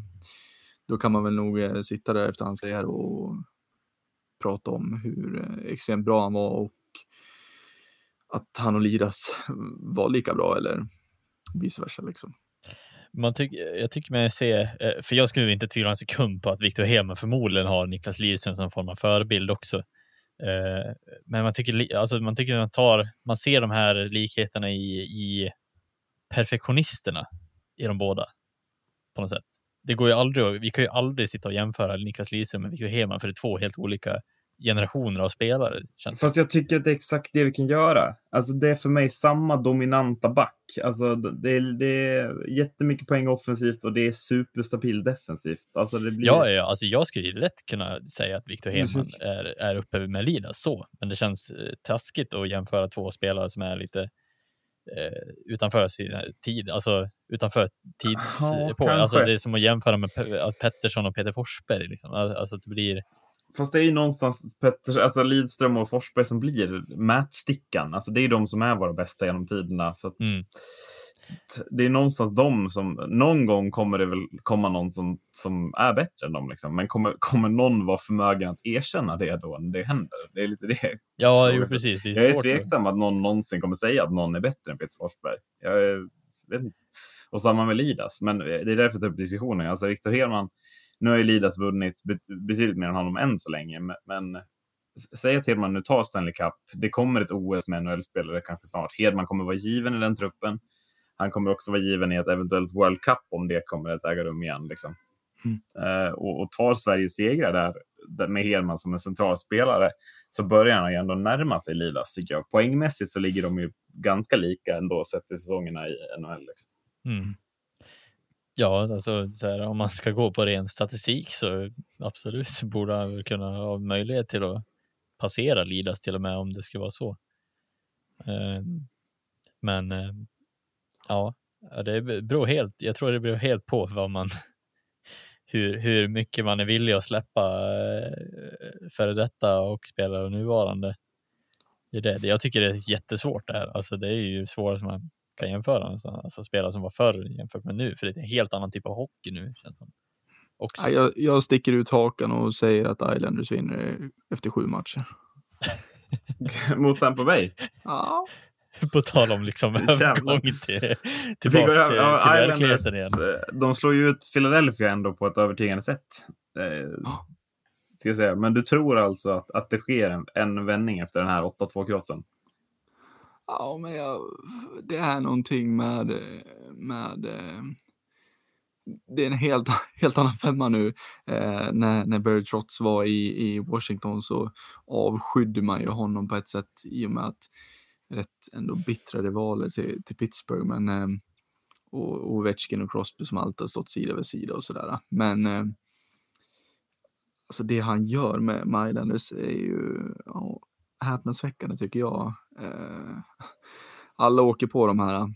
S2: då kan man väl nog eh, sitta där efter hans karriär och prata om hur eh, extremt bra han var och att han och Liras var lika bra eller vice versa. Liksom.
S3: Man tyck, jag tycker mig se, eh, för jag skulle inte tvivla en sekund på att Viktor Hedman förmodligen har Niklas Lidström som form av förebild också. Eh, men man tycker, alltså man tycker man tar, man ser de här likheterna i, i perfektionisterna i de båda. På något sätt. Det går ju aldrig, vi kan ju aldrig sitta och jämföra Niklas Lidström med Viktor Hedman för det är två helt olika generationer av spelare. Känns.
S1: Fast jag tycker att det är exakt det vi kan göra. Alltså det är för mig samma dominanta back. Alltså det är, det är jättemycket poäng offensivt och det är superstabil defensivt. Alltså det blir...
S3: Ja, ja, alltså jag skulle lätt kunna säga att Victor Hedman
S1: känns-
S3: är, är uppe med Lidas så, men det känns eh, taskigt att jämföra två spelare som är lite eh, utanför sin tid, alltså utanför tids...
S1: Ja,
S3: på. Alltså det är som att jämföra med Pe- Pettersson och Peter Forsberg. Liksom. Alltså det blir...
S1: Fast det är ju någonstans Petters, alltså Lidström och Forsberg som blir mätstickan. Alltså det är de som är våra bästa genom tiderna. Så att
S3: Mm.
S1: det är någonstans de som, någon gång kommer det väl komma någon som, som är bättre än dem. Liksom. Men kommer, kommer någon vara förmögen att erkänna det då när det händer? Det är lite det.
S3: Ja, jo, precis. Det är
S1: Jag är tveksam att någon någonsin kommer säga att någon är bättre än Peter Forsberg. Jag vet inte. Och samma med Lidas. Men det är därför jag tar upp diskussionen. Alltså Viktor Hedman, nu har ju Lidas vunnit bet- betydligt mer än honom än så länge. Men, men s- säg att Hedman nu tar Stanley Cup. Det kommer ett OS med NHL-spelare kanske snart. Hedman kommer vara given i den truppen. Han kommer också vara given i ett eventuellt World Cup om det kommer att äga rum igen. Liksom. Eh, och, och tar Sverige segrar där, där med Hedman som en central spelare så börjar han ju ändå närma sig Lidas tycker jag. Poängmässigt så ligger de ju ganska lika ändå sett till säsongerna i NHL. Liksom.
S3: Mm. Ja, alltså så här, om man ska gå på ren statistik så absolut borde han väl kunna ha möjlighet till att passera Lidas till och med om det skulle vara så. Eh, men eh, ja, ja, det beror helt. Jag tror det beror helt på vad man [laughs] hur, hur mycket man är villig att släppa eh, före detta och spelare nuvarande. Det är det. Jag tycker det är jättesvårt det här. Alltså det är ju svårare som man kan jämföra nästan. Alltså spelare som var förr jämfört med nu, för det är en helt annan typ av hockey nu. Känns som. Också.
S2: Ja, jag, jag sticker ut hakan och säger att Islanders vinner efter sju matcher. [laughs]
S1: Mot Tampa Bay.
S2: Ja, [laughs]
S3: På tal om liksom övergång till,
S1: går
S3: till, till
S1: ja,
S3: verkligheten
S1: Islanders,
S3: igen.
S1: eh, De slår ju ut Philadelphia ändå på ett övertygande sätt. Eh, ska jag säga. Men du tror alltså att, att det sker en, en vändning efter den här 8-2-krossen?
S2: Ja men jag, det är någonting med, med det är en helt, [laughs] helt annan femma nu. Eh, när, när Barry Trotz var i, i Washington så avskydde man ju honom på ett sätt i och med att rätt ändå bittra rivaler till, till Pittsburgh. Men, eh, och, och Ovechkin och Crosby som alltid har stått sida vid sida och sådär. Men eh, alltså det han gör med, med Islanders är ju ja, häpnadsväckande tycker jag. Eh, alla åker på de här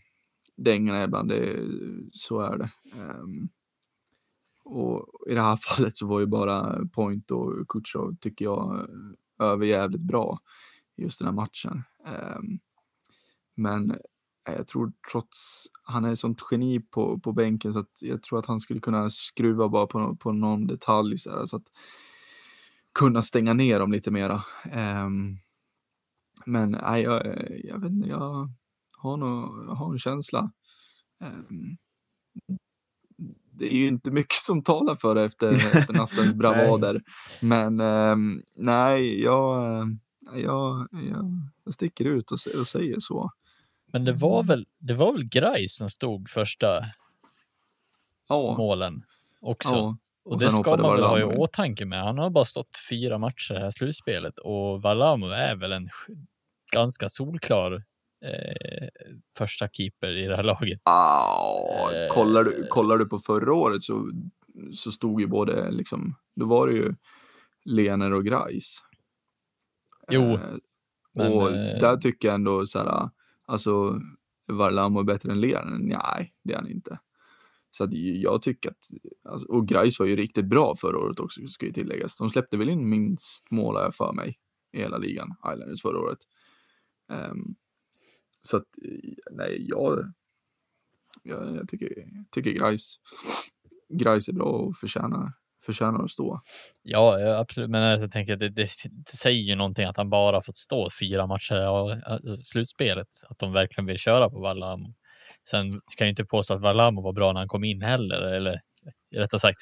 S2: dängorna ibland, det, så är det. Eh, och i det här [laughs] fallet så var ju bara Point och Kutjov tycker jag överjävligt bra i just den här matchen. Ehm, eh, men jag tror trots, han är ett sånt geni på, på bänken så att jag tror att han skulle kunna skruva bara på, på någon detalj så, här, så att kunna stänga ner dem lite mera. Ehm, men nej, jag, jag vet inte, jag har, nog, jag har en känsla. Ehm, det är ju inte mycket som talar för det efter, [laughs] efter nattens bravader. Men ehm, nej, jag, jag, jag, jag sticker ut och, och säger så.
S3: Men det var väl, det var väl Grais som stod första
S2: Ja,
S3: målen också.
S2: ja.
S3: Och,
S2: Och
S3: det ska man väl ha i åtanke med. Han har bara stått fyra matcher i det här slutspelet och Varlamov är väl en sk- ganska solklar eh, första keeper i det här laget.
S2: Ah,
S3: Eh,
S2: kollar, du, kollar du på förra året så, så stod ju både liksom, då var det ju Lener och Grais.
S3: Jo,
S2: Eh,
S3: men,
S2: och
S3: eh,
S2: där tycker jag ändå så här, alltså Varlamov är bättre än Lener? Nej, det är han inte. Så att jag tycker att, alltså, och Grais var ju riktigt bra förra året också, ska ju tilläggas. De släppte väl in minst mål jag för mig i hela ligan, Islanders förra året. Um, så att, nej, jag, jag, jag tycker, tycker Grais, Grais är bra och förtjänar, förtjänar att stå.
S3: Ja, absolut. Men alltså, jag tänker att det, det, det säger ju någonting att han bara fått stå fyra matcher av slutspelet. Att de verkligen vill köra på valla. Sen kan jag inte påstå att Varlamov var bra när han kom in heller. Eller rättare sagt,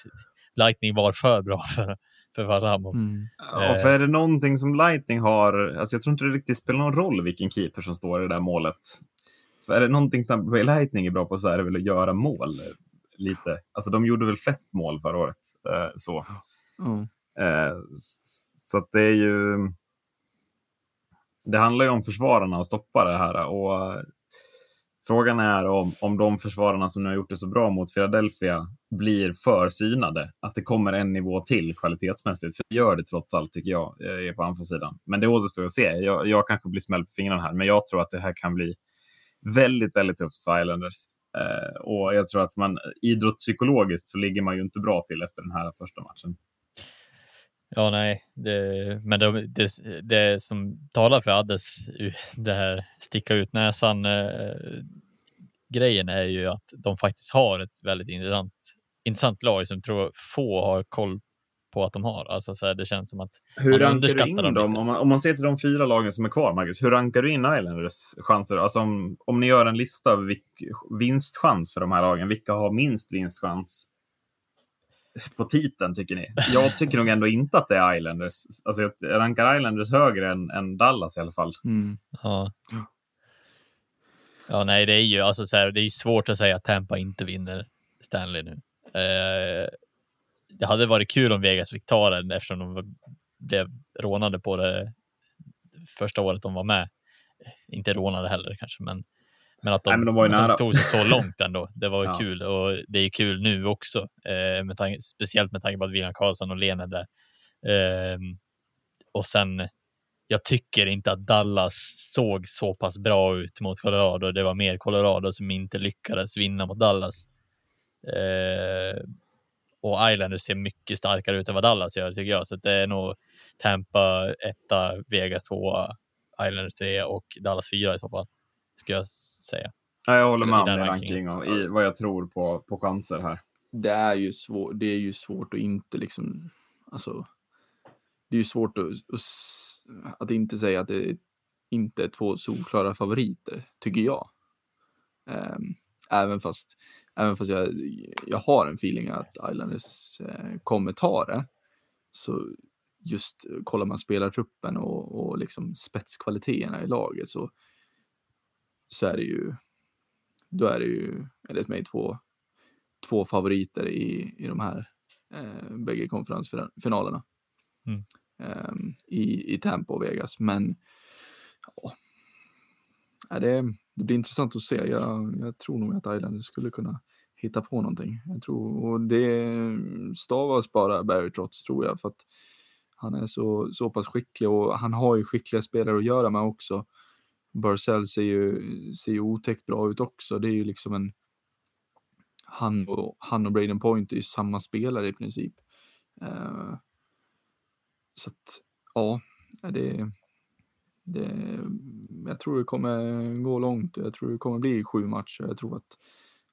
S3: Lightning var för bra för, för Varlamov.
S2: Mm.
S1: Ja, för är det någonting som Lightning har, alltså jag tror inte det riktigt spelar någon roll vilken keeper som står i det där målet. Är det någonting Tampa Lightning är bra på så är det väl att göra mål lite. Alltså de gjorde väl flest mål förra året. Eh, så.
S2: Ja.
S1: Eh, så att det är ju. Det handlar ju om försvararna att stoppa det här och frågan är om, om de försvararna som nu har gjort det så bra mot Philadelphia blir för synade. Att det kommer en nivå till kvalitetsmässigt. För det gör det trots allt tycker jag eh, är på anfallssidan. Men det återstår att se. Jag, jag kanske blir smälld på fingrarna här, men jag tror att det här kan bli väldigt, väldigt tufft för Islanders. Eh, och jag tror att man eh, idrottspsykologiskt så ligger man ju inte bra till efter den här första matchen.
S3: Ja, nej, det, men det, det, det som talar för Addes, det här sticka ut näsan eh, grejen är ju att de faktiskt har ett väldigt intressant, intressant lag som tror få har koll på att de har. Alltså så här, det känns som att
S1: Hur rankar du in
S3: dem
S1: dem? Om man, om man ser till de fyra lagen som är kvar, Marcus, hur rankar du in Islanders chanser? Alltså om, om ni gör en lista av vilk, vinstchans för de här lagen, vilka har minst vinstchans på titeln tycker ni? Jag tycker nog ändå inte att det är Islanders. Alltså jag rankar Islanders högre än, än Dallas i alla fall.
S2: Mm.
S3: Ja.
S2: Ja.
S3: Nej, det är ju alltså så här, det är ju svårt att säga att Tampa inte vinner Stanley nu. Eh, det hade varit kul om Vegas fick ta den eftersom de var- blev rånade på det första året de var med. Inte rånade heller kanske, men men att de,
S1: Nej, men de var ju nära.
S3: de tog sig så långt ändå. Det var [laughs]
S1: Ja.
S3: kul och det är kul nu också, eh, med tanke, speciellt med tanke på att William Karlsson och Lene är där. Ehm, och sen, jag tycker inte att Dallas såg så pass bra ut mot Colorado. Det var mer Colorado som inte lyckades vinna mot Dallas. Eh, och Islanders ser mycket starkare ut än vad Dallas gör tycker jag. Så det är nog Tampa etta, Vegas tvåa, Islanders tre och Dallas fyra i så fall. Skulle jag säga.
S1: Ja, jag håller
S3: I
S1: med om ranking och i vad jag tror på, på chanser här.
S2: Det är ju svårt. Det är ju svårt att inte liksom. Alltså. Det är ju svårt att, att, inte säga att det inte är två solklara favoriter, tycker jag. Ehm, även fast, även fast jag, jag har en feeling att Islanders eh, kommer ta det. Så just kollar man spelartruppen och, och liksom spetskvaliteterna i laget så, så är det ju, då är det ju enligt mig två, två favoriter i, i de här eh, bägge konferensfinalerna.
S3: Mm.
S2: Ehm, i, I Tampa och Vegas. Men ja, är det, det blir intressant att se. Jag, jag tror nog att Islanders skulle kunna hitta på någonting. Jag tror, och det stavas bara Barry Trotz tror jag. För att han är så, så pass skicklig och han har ju skickliga spelare att göra med också. Barzell ser ju, ser ju otäckt bra ut också. Det är ju liksom en... Han och, han och Braden Point är ju samma spelare i princip. Uh, så att, ja, det, det, jag tror det kommer gå långt. Jag tror det kommer bli sju matcher. Jag tror att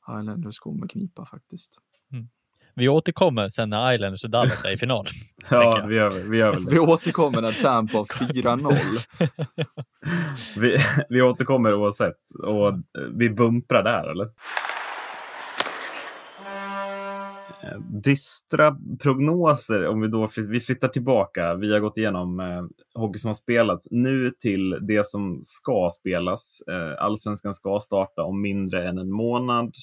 S2: Highlanders kommer knipa faktiskt. Mm.
S3: Vi återkommer sen när Islanders och Dallas är i final. [laughs]
S1: Ja, vi gör, vi gör väl
S2: Vi
S1: det.
S2: återkommer när Tampa har 4-0. [laughs]
S1: Vi, vi återkommer oavsett. Och vi bumprar där, eller? Dystra prognoser, om vi då vi flyttar tillbaka. Vi har gått igenom eh, hockey som har spelats. Nu till det som ska spelas. Eh, Allsvenskan ska starta om mindre än en månad.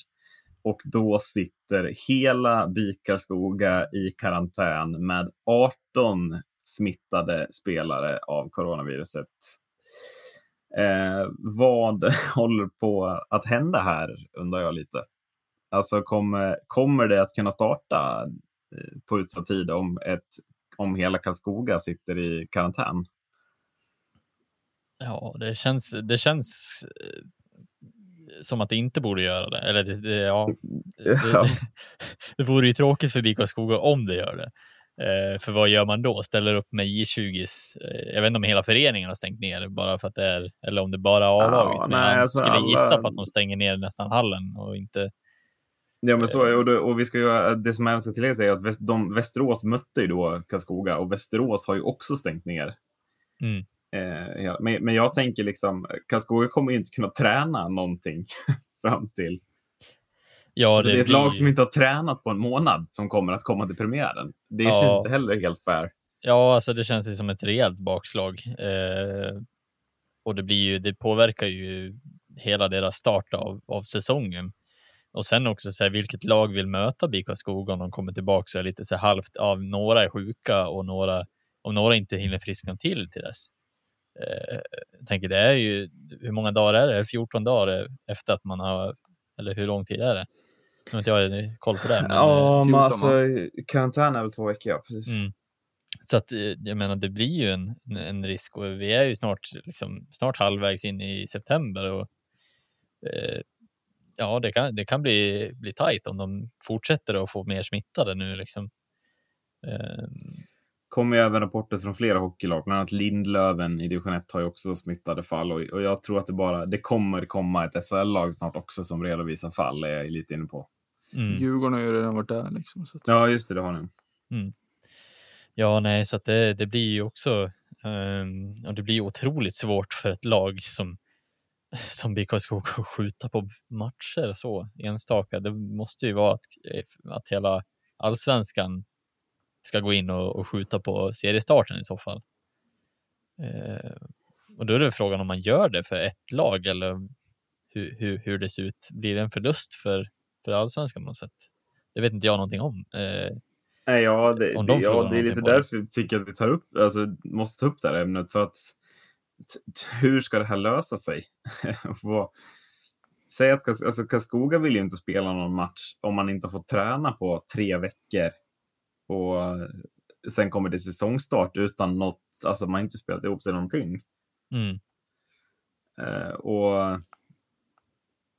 S1: Och då sitter hela Bikarskoga i karantän med 18 smittade spelare av coronaviruset. Eh, vad [laughs] håller på att hända här, undrar jag lite. Alltså, kommer, kommer det att kunna starta eh, på utsatt tid om, ett, om hela Karlskoga sitter i karantän?
S3: Ja, det känns, det känns eh, som att det inte borde göra det. Eller det, det, ja, [laughs] det, [laughs] det, vore ju tråkigt för BIK Skoga om det gör det. Eh, för vad gör man då? Ställer upp med J20? Eh, jag vet inte om hela föreningen har stängt ner bara för att det är, eller om det bara är A-laget.
S1: Ja,
S3: men
S1: nej,
S3: jag
S1: alltså
S3: skulle
S1: alla-
S3: gissa på att de stänger ner nästan hallen och inte.
S1: Ja, men så, och, det, och vi ska ju, det som även ska tilläggas är att Väst, de, Västerås mötte ju då Karlskoga och Västerås har ju också stängt ner.
S3: Mm.
S1: Eh, men, men jag tänker liksom, Karlskoga kommer inte kunna träna någonting [laughs] fram till.
S3: Ja,
S1: Alltså, det, är ett
S3: blir-
S1: lag som inte har tränat på en månad som kommer att komma till premiären. Det
S3: Ja.
S1: känns inte heller helt fair.
S3: Ja, alltså det känns ju som ett rejält bakslag. Eh, och det blir ju, det påverkar ju hela deras start av, av säsongen. Och sen också så här, vilket lag vill möta BIK Skoga om de kommer tillbaka så är lite så halvt av några är sjuka och några om några inte hinner friskna till till dess. Eh, jag tänker det är ju hur många dagar är det? 14 dagar efter att man har eller hur lång tid är det? Nu har inte jag koll på det. Men,
S1: ja,
S2: eh,
S1: men
S2: 14,
S1: alltså karantän är väl två veckor, ja, precis.
S3: Mm. Så att eh, jag menar, det blir ju en, en risk och vi är ju snart, liksom, snart halvvägs in i september och eh, ja, det kan, det kan bli, bli tajt om de fortsätter att få mer smittade nu liksom. Eh,
S1: kommer ju även rapporter från flera hockeylag, bland annat Lindlöven i division 1 har ju också smittade fall och, och jag tror att det bara, det kommer komma ett SHL-lag snart också som redovisar fall, är jag lite inne på.
S3: mm.
S2: Djurgården har ju redan varit där liksom. Så att,
S1: Ja, just det, det har ni.
S3: Ja, nej, så att det, det blir ju också um, och det blir otroligt svårt för ett lag som som BK Skog att skjuta på matcher så enstaka. Det måste ju vara att, att hela allsvenskan ska gå in och, och skjuta på seriestarten i så fall. Eh, och då är det frågan om man gör det för ett lag eller hur, hur, hur det ser ut. Blir det en förlust för, för allsvenskan på något sätt? Det vet inte jag någonting om. Eh,
S1: Nej, ja, det,
S3: Om
S1: det,
S3: de
S1: ja, det är lite därför jag tycker att vi tar upp, alltså, måste ta upp det här ämnet. För att hur ska det här lösa sig? [laughs] Säg att alltså, Karlskoga vill ju inte spela någon match om man inte får träna på tre veckor. Och sen kommer det säsongstart utan något, alltså man har inte spelat ihop sig någonting.
S3: mm,
S1: Eh, och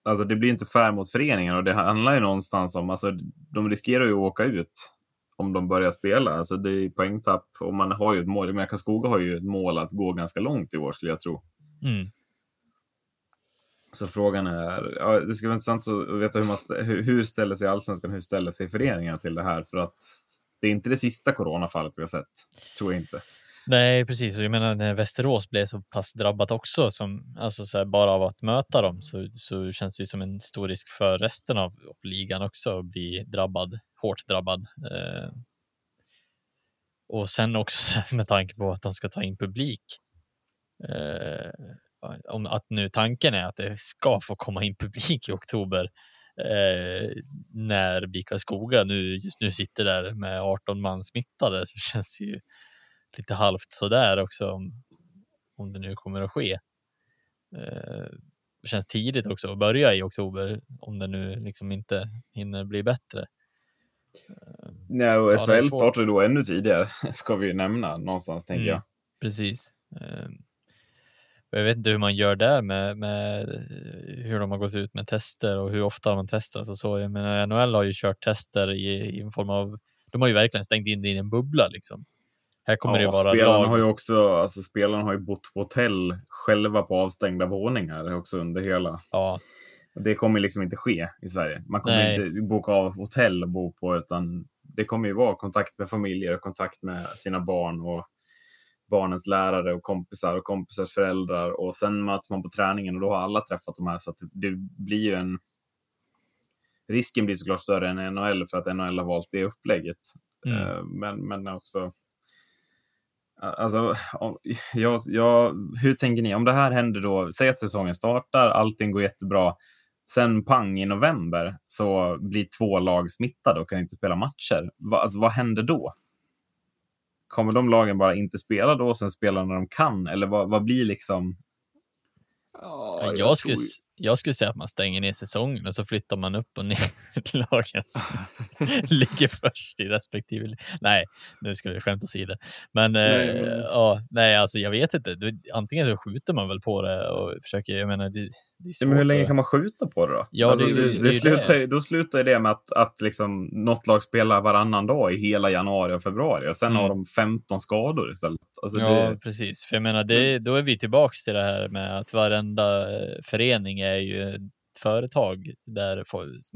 S1: alltså det blir inte fair mot föreningen och det handlar ju någonstans om, alltså de riskerar ju att åka ut om de börjar spela. Alltså det är poängtapp och man har ju ett mål. Men Karlskoga har ju ett mål att gå ganska långt i år skulle jag tro.
S3: mm.
S1: Så frågan är, ja, det skulle vara intressant att veta hur, man, hur, hur ställer sig allsvenskan, hur ställer sig föreningarna till det här? För att det är inte det sista coronafallet vi har sett, tror jag inte.
S3: Nej, precis. Och jag menar när Västerås blev så pass drabbat också, som, alltså så här, bara av att möta dem, så, så känns det som en stor risk för resten av, av ligan också att bli drabbad, hårt drabbad. Eh, och sen också [laughs] med tanke på att de ska ta in publik. Eh, om att nu tanken är att det ska få komma in publik i oktober eh, när Vika Skoga nu just nu sitter där med 18 man smittade så känns det ju lite halvt sådär också om, om det nu kommer att ske. Eh, känns tidigt också att börja i oktober om det nu liksom inte hinner bli bättre.
S1: Nej, och SHL
S3: svårt.
S1: startar då ännu tidigare, [laughs] ska vi ju nämna någonstans, tänker
S3: Mm.
S1: jag.
S3: Precis. Eh, Jag vet inte hur man gör där med, med hur de har gått ut med tester och hur ofta man testar. Så så. Jag menar, NHL har ju kört tester i, i en form av, de har ju verkligen stängt in det i en bubbla liksom. Här kommer det vara
S1: spelarna
S3: lag.
S1: har ju också, alltså spelarna har ju bott på hotell själva på avstängda våningar också under hela.
S3: Ja,
S1: Det kommer liksom inte ske i Sverige. Man kommer
S3: Nej.
S1: inte boka av hotell och bo på, utan det kommer ju vara kontakt med familjer och kontakt med sina barn och barnens lärare och kompisar och kompisars föräldrar. Och sen möts man på träningen och då har alla träffat de här. Så att det blir ju en... Risken blir såklart större än NHL för att NHL har valt det upplägget.
S3: Mm.
S1: Eh, Men, men också... Alltså, om- jag, jag, hur tänker ni? Om det här händer då, säg att säsongen startar, allting går jättebra. Sen pang i november så blir två lag smittade och kan inte spela matcher. Va, alltså, vad händer då? Kommer de lagen bara inte spela då och sen spela när de kan? Eller vad, vad blir liksom...
S2: Ja,
S3: jag,
S2: jag
S3: skulle,
S2: tror
S3: jag skulle säga att man stänger ner säsongen och så flyttar man upp och ner [laughs] lagen som [laughs] ligger först i respektive. Nej, nu ska vi skämt åsido. Men,
S1: Nej,
S3: eh,
S1: men-
S3: ja, nej, alltså jag vet inte. Antingen så skjuter man väl på det och försöker, jag menar, det, det
S1: men hur länge kan man skjuta på det då?
S3: Ja,
S1: alltså,
S3: det
S1: det,
S3: det
S1: slutar, Då slutar det med att, att liksom, något lag spelar varannan dag i hela januari och februari och sen
S3: Mm.
S1: har de 15 skador istället. Alltså,
S3: Ja, precis. För jag menar, det, då är vi tillbaks till det här med att varenda eh, förening är ju ett företag där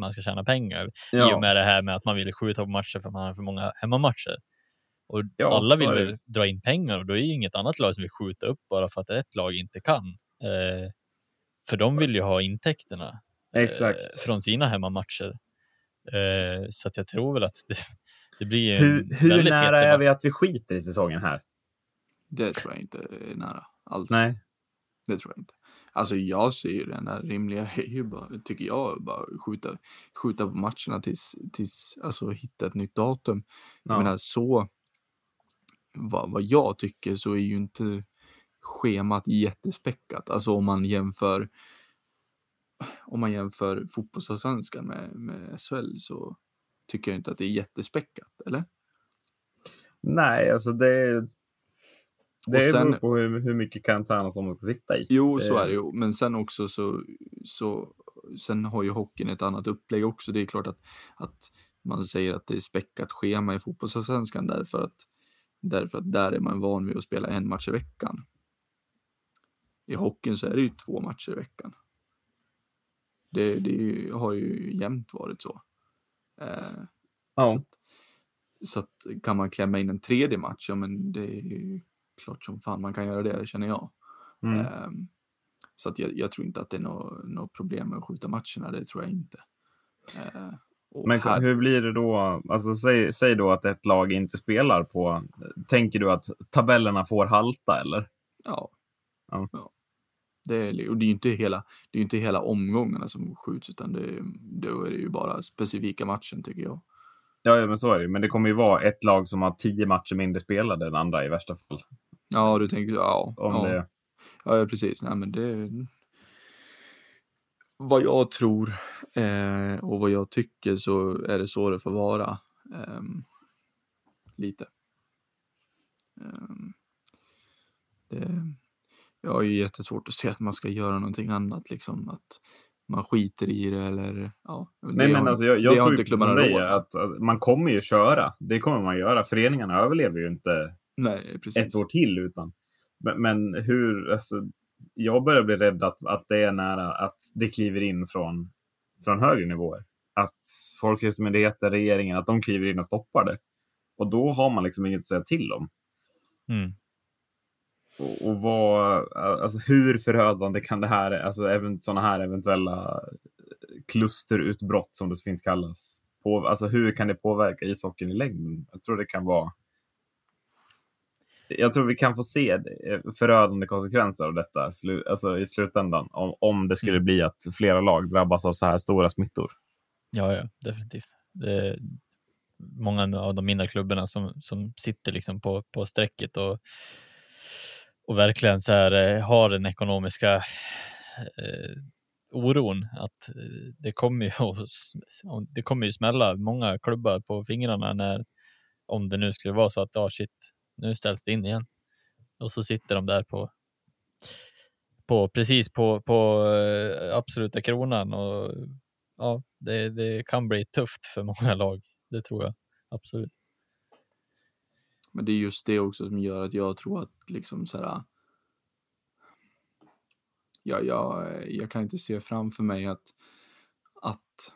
S3: man ska tjäna pengar. I och
S1: ja,
S3: med det här med att man vill skjuta på matcher för att man har för många hemmamatcher. Och
S1: Ja,
S3: alla vill
S1: är
S3: väl dra in pengar och då är ju inget annat lag som vill skjuta upp bara för att ett lag inte kan. Eh, för de vill ju ha intäkterna eh, från sina hemmamatcher. Eh, så att jag tror väl att det, det blir en
S1: Hur, hur nära är vi att vi skiter i säsongen här?
S2: Det tror jag inte är nära alls.
S1: Nej.
S2: Det tror jag inte. Alltså jag ser ju den här rimliga, är [laughs] ju bara, tycker jag, bara skjuta, skjuta på matcherna tills, tills, alltså hitta ett nytt datum. Jag
S1: Ja.
S2: menar så, vad, vad jag tycker så är ju inte schemat jättespäckat. Alltså om man jämför, om man jämför fotbollsallsvenskan med, med SHL så tycker jag inte att det är jättespäckat, eller?
S1: Nej, alltså det, det är
S2: sen-
S1: beror på hur, hur mycket karantän som man ska sitta i.
S2: Jo, så
S1: Eh,
S2: är det ju. Men sen också så, så sen har ju hockeyn ett annat upplägg också. Det är klart att, att man säger att det är späckat schema i fotbollsallsvenskan därför att, därför att där är man van vid att spela en match i veckan. I hockeyn så är det ju två matcher i veckan. Det, det har ju jämt varit så. Eh,
S1: Ja.
S2: så, att, så att kan man klämma in en tredje match, ja men det är ju klart som fan man kan göra det, känner jag.
S1: Mm.
S2: Ehm, så att jag, jag tror inte att det är något nå problem med att skjuta matcherna, det tror jag inte. Och
S1: Men
S2: här,
S1: hur blir det då? Alltså, säg, säg då att ett lag inte spelar på... Tänker du att tabellerna får halta eller?
S2: ja.
S1: Ja.
S2: ja. Det är, och det är ju inte hela, det är inte hela omgångarna som skjuts, utan det, då är det ju bara specifika matchen tycker jag.
S1: Ja, ja, men så är det. Men det kommer ju vara ett lag som har tio matcher mindre spelade än andra i värsta fall.
S2: Ja, du tänker, ja.
S1: Om
S2: ja.
S1: det...
S2: Ja, precis. Nej, men det... Vad jag tror eh, och vad jag tycker så är det så det får vara. ehm, lite. Ehm, det, jag har ju jättesvårt att se att man ska göra någonting annat, liksom att man skiter i det eller ja.
S1: Nej, men
S2: har-
S1: alltså, jag, jag tror
S2: inte
S1: som dig att, att man kommer ju köra. Det kommer man göra. Föreningarna överlever ju inte
S2: Nej, precis.
S1: ett år till utan. Men, men hur, alltså, jag börjar bli rädd att, att det är nära att det kliver in från, från högre nivåer. Att Folkhälsomyndigheten, regeringen, att de kliver in och stoppar det. Och då har man liksom inget att säga till om.
S3: Mm.
S1: Och, och vad, alltså hur förödande kan det här, alltså även sådana här eventuella klusterutbrott som det så fint kallas, på, alltså hur kan det påverka ishockeyn i längden? Jag tror det kan vara jag tror vi kan få se det- förödande konsekvenser av detta slu- alltså i slutändan. Om, om det skulle
S3: Mm.
S1: bli att flera lag drabbas av så här stora smittor.
S3: Ja, ja, definitivt. Det många av de mindre klubbarna som, som sitter liksom på, på strecket och, och verkligen så här, eh, har den ekonomiska eh, oron att eh, det kommer, ju [laughs] det kommer ju smälla många klubbar på fingrarna när om det nu skulle vara så att ja, shit, nu ställs det in igen. Och så sitter de där på på precis på, på eh, absoluta kronan och ja, det, det kan bli tufft för många lag. Det tror jag absolut.
S2: Men det är just det också som gör att jag tror att liksom så här. Ja, jag, jag kan inte se framför mig att, att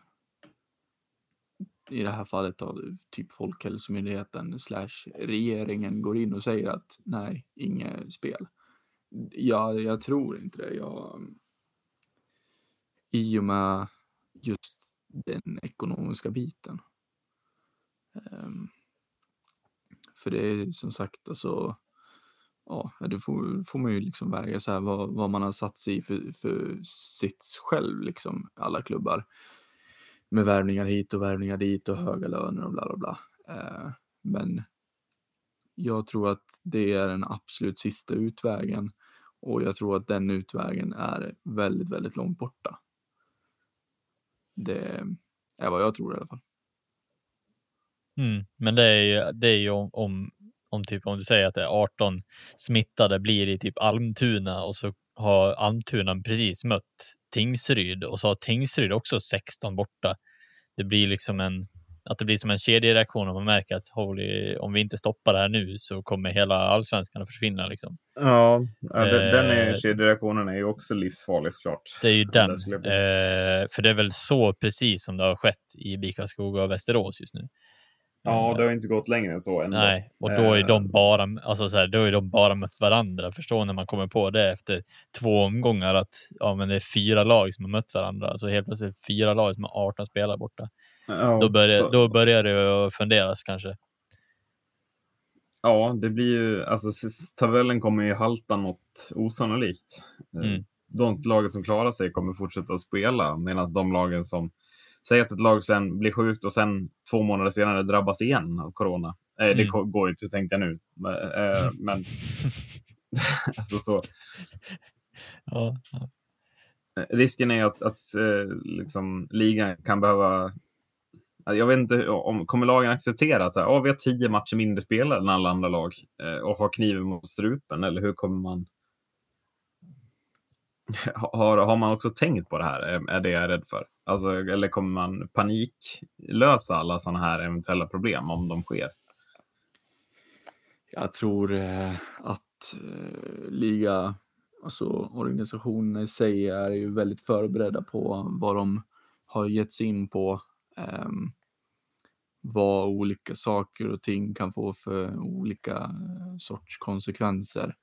S2: i det här fallet av typ Folkhälsomyndigheten slash regeringen går in och säger att nej, inget spel. Ja, jag tror inte det. Jag, I och med just den ekonomiska biten. Um, för det är som sagt alltså, ja, det får, får man ju liksom väga så här vad, vad man har satt sig i för, för sits själv, liksom alla klubbar. Med värvningar hit och värvningar dit och höga löner och bla bla bla. Eh, men jag tror att det är den absolut sista utvägen och jag tror att den utvägen är väldigt, väldigt långt borta. Det är vad jag tror i alla fall.
S3: Mm. Men det är ju, det är ju om, om, om, typ, om du säger att det är 18 smittade blir i typ Almtuna och så har Almtuna precis mött Tingsryd och så har Tingsryd också 16 borta. Det blir liksom en, att det blir som en kedjereaktion om man märker att holy, om vi inte stoppar det här nu så kommer hela allsvenskan att försvinna. Liksom.
S1: Ja, ja den, den är,
S3: Eh,
S1: kedjereaktionen är ju också livsfarlig såklart.
S3: Det är ju den. Eh, för det är väl så precis som det har skett i BIK Karlskoga och Västerås just nu.
S1: Ja,
S3: Eh,
S1: det har inte gått längre än så ändå.
S3: Nej, och då är
S1: Eh,
S3: de bara, alltså så här, då är de bara mött varandra. Förstå när man kommer på det efter två omgångar att ja, men det är fyra lag som har mött varandra. Alltså helt plötsligt fyra lag som har 18 spelare borta.
S1: Ja,
S3: Då börjar,
S1: så-
S3: då börjar det funderas kanske.
S1: Ja, det blir ju, alltså tabellen kommer ju halta något osannolikt. Eh,
S3: Mm.
S1: de lagen som klarar sig kommer fortsätta spela medan de lagen som Säg att ett lag sen blir sjukt och sen två månader senare drabbas igen av corona. Eh, det
S3: Mm.
S1: går inte, hur tänkte jag nu? [laughs] Men, eh, [laughs] men alltså så.
S3: Ja, ja.
S1: Risken är att, att eh, liksom, ligan kan behöva... Jag vet inte om kommer lagen acceptera att så här, "Ja, vi har tio matcher mindre spelare än alla andra lag eh, och ha kniven mot strupen eller hur kommer man... [laughs] Har, har man också tänkt på det här? Är, är det jag är rädd för? Alltså, eller kommer man paniklösa alla sådana här eventuella problem om de sker?
S2: Jag tror eh, att eh, liga, alltså organisationerna i sig är ju väldigt förberedda på vad de har gett sig in på. Ehm, vad olika saker och ting kan få för olika eh, sorts konsekvenser.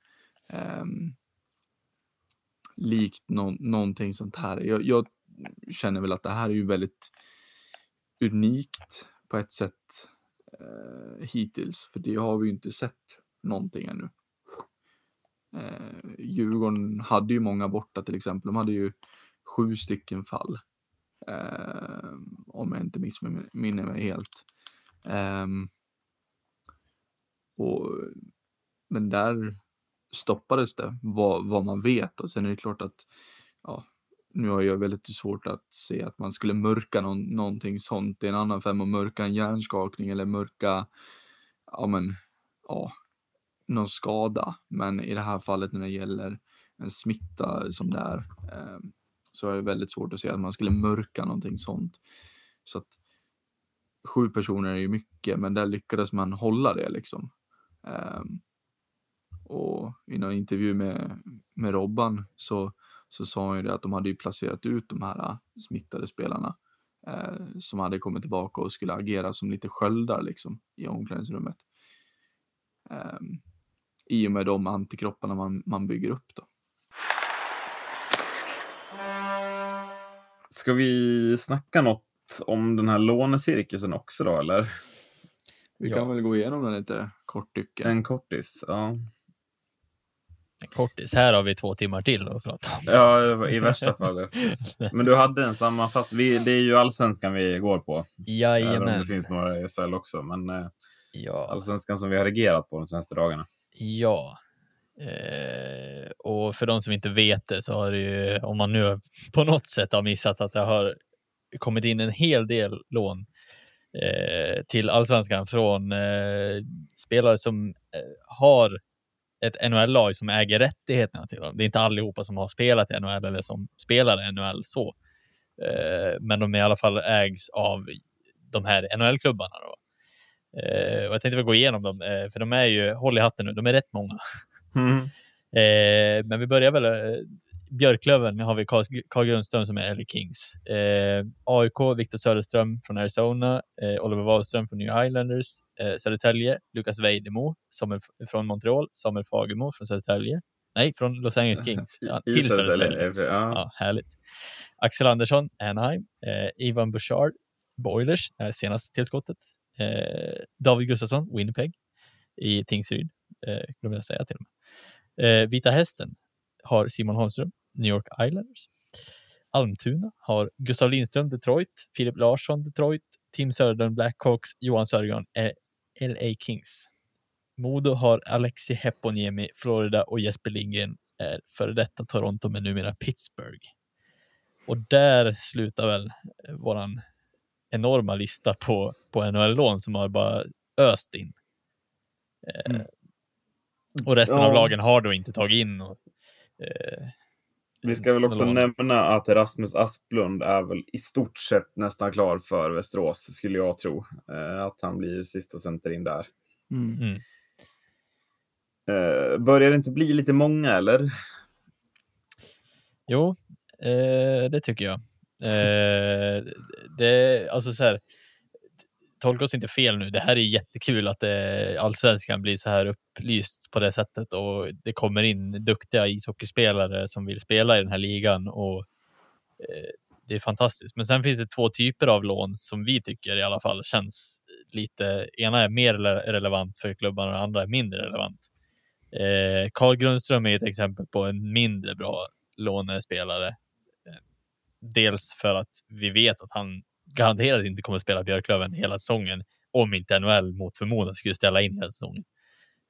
S2: Ehm, likt no någonting sånt här. Jag, jag känner väl att det här är ju väldigt unikt på ett sätt eh, hittills, för det har vi ju inte sett någonting ännu. Eh, Djurgården hade ju många borta till exempel. De hade ju sju stycken fall. Eh, om jag inte missminner mig helt. Eh, och, men där stoppades det, vad, vad man vet. Och sen är det klart att ja, nu har jag väldigt svårt att se att man skulle mörka någon, någonting sånt. i en annan femma mörka en hjärnskakning eller mörka, ja men, ja, någon skada. Men i det här fallet när det gäller en smitta som det är, eh, så är det väldigt svårt att se att man skulle mörka någonting sånt. Så att sju personer är ju mycket, men där lyckades man hålla det liksom. Eh, och i någon intervju med, med Robban så, så sa han ju det att de hade ju placerat ut de här äh, smittade spelarna eh, som hade kommit tillbaka och skulle agera som lite sköldar liksom i omklädningsrummet. Ehm, I och med de antikropparna man, man bygger upp då.
S1: Ska vi snacka något om den här lånecirkusen också då, eller?
S2: Vi
S3: Ja.
S2: kan väl gå igenom den lite kort tycker jag.
S1: En kortis, ja.
S3: Kortis. Här har vi två timmar till att prata om.
S1: Ja, i värsta fall. [laughs] Men du hade en sammanfattning. Det är ju allsvenskan vi går på. Även om
S3: Jajamän.
S1: det finns några i SHL också. Men eh,
S3: Ja.
S1: allsvenskan som vi har regerat på de senaste dagarna.
S3: Ja. Eh, och för de som inte vet det så har det ju, om man nu på något sätt har missat att det har kommit in en hel del lån eh, till allsvenskan från eh, spelare som eh, har ett NHL-lag som äger rättigheterna till dem. Det är inte allihopa som har spelat i NHL eller som spelar NHL så. Eh, men de i alla fall ägs av de här NHL-klubbarna. Då. Eh, och jag tänkte väl gå igenom dem, eh, för de är ju, håll i hatten nu, de är rätt många.
S1: Mm.
S3: Men vi börjar väl, eh, Björklöven har vi Carl, Grundström som är LA Kings. Eh, AIK, Viktor Söderström från Arizona, eh, Oliver Wahlström från New Islanders, eh, Södertälje, Lukas Vejdemo från Montreal, Samuel Fagemo från Södertälje. Nej, från Los Angeles Kings. [laughs] Ja, till Södertälje.
S1: Södertälje. Ja.
S3: Ja, härligt. Axel Andersson, Anaheim. Eh, Ivan Bouchard, Boilers, det här senaste tillskottet. Eh, David Gustafsson, Winnipeg i Tingsryd, eh, glömde jag säga till och med. Eh, Vita Hästen har Simon Holmström, New York Islanders. Almtuna har Gustav Lindström, Detroit, Filip Larsson, Detroit, Tim Söderlund, Blackhawks, Johan Sörgren, eh, LA Kings. Modo har Alexi Heponiemi, Florida och Jesper Lindgren är före detta Toronto men numera Pittsburgh. Och där slutar väl eh, våran enorma lista på, på NHL-lån som har bara öst in. Eh,
S2: Mm.
S3: Och resten
S1: Ja.
S3: av lagen har då inte tagit in. Och, eh,
S1: Vi ska väl också nämna att Rasmus Asplund är väl i stort sett nästan klar för Västerås, skulle jag tro. Eh, att han blir sista center in där.
S2: Mm.
S3: Mm.
S1: Eh, börjar det inte bli lite många, eller?
S3: Jo, eh, det tycker jag. Eh, det, alltså så här, tolka oss inte fel nu. Det här är jättekul att eh, allsvenskan blir så här upplyst på det sättet och det kommer in duktiga ishockeyspelare som vill spela i den här ligan och eh, det är fantastiskt. Men sen finns det två typer av lån som vi tycker i alla fall känns lite. Ena är mer relevant för klubbarna och andra är mindre relevant. Eh, Carl Grundström är ett exempel på en mindre bra lånespelare. Eh, dels för att vi vet att han garanterat inte kommer spela Björklöven hela säsongen om inte NHL mot förmodan skulle ställa in hela säsongen.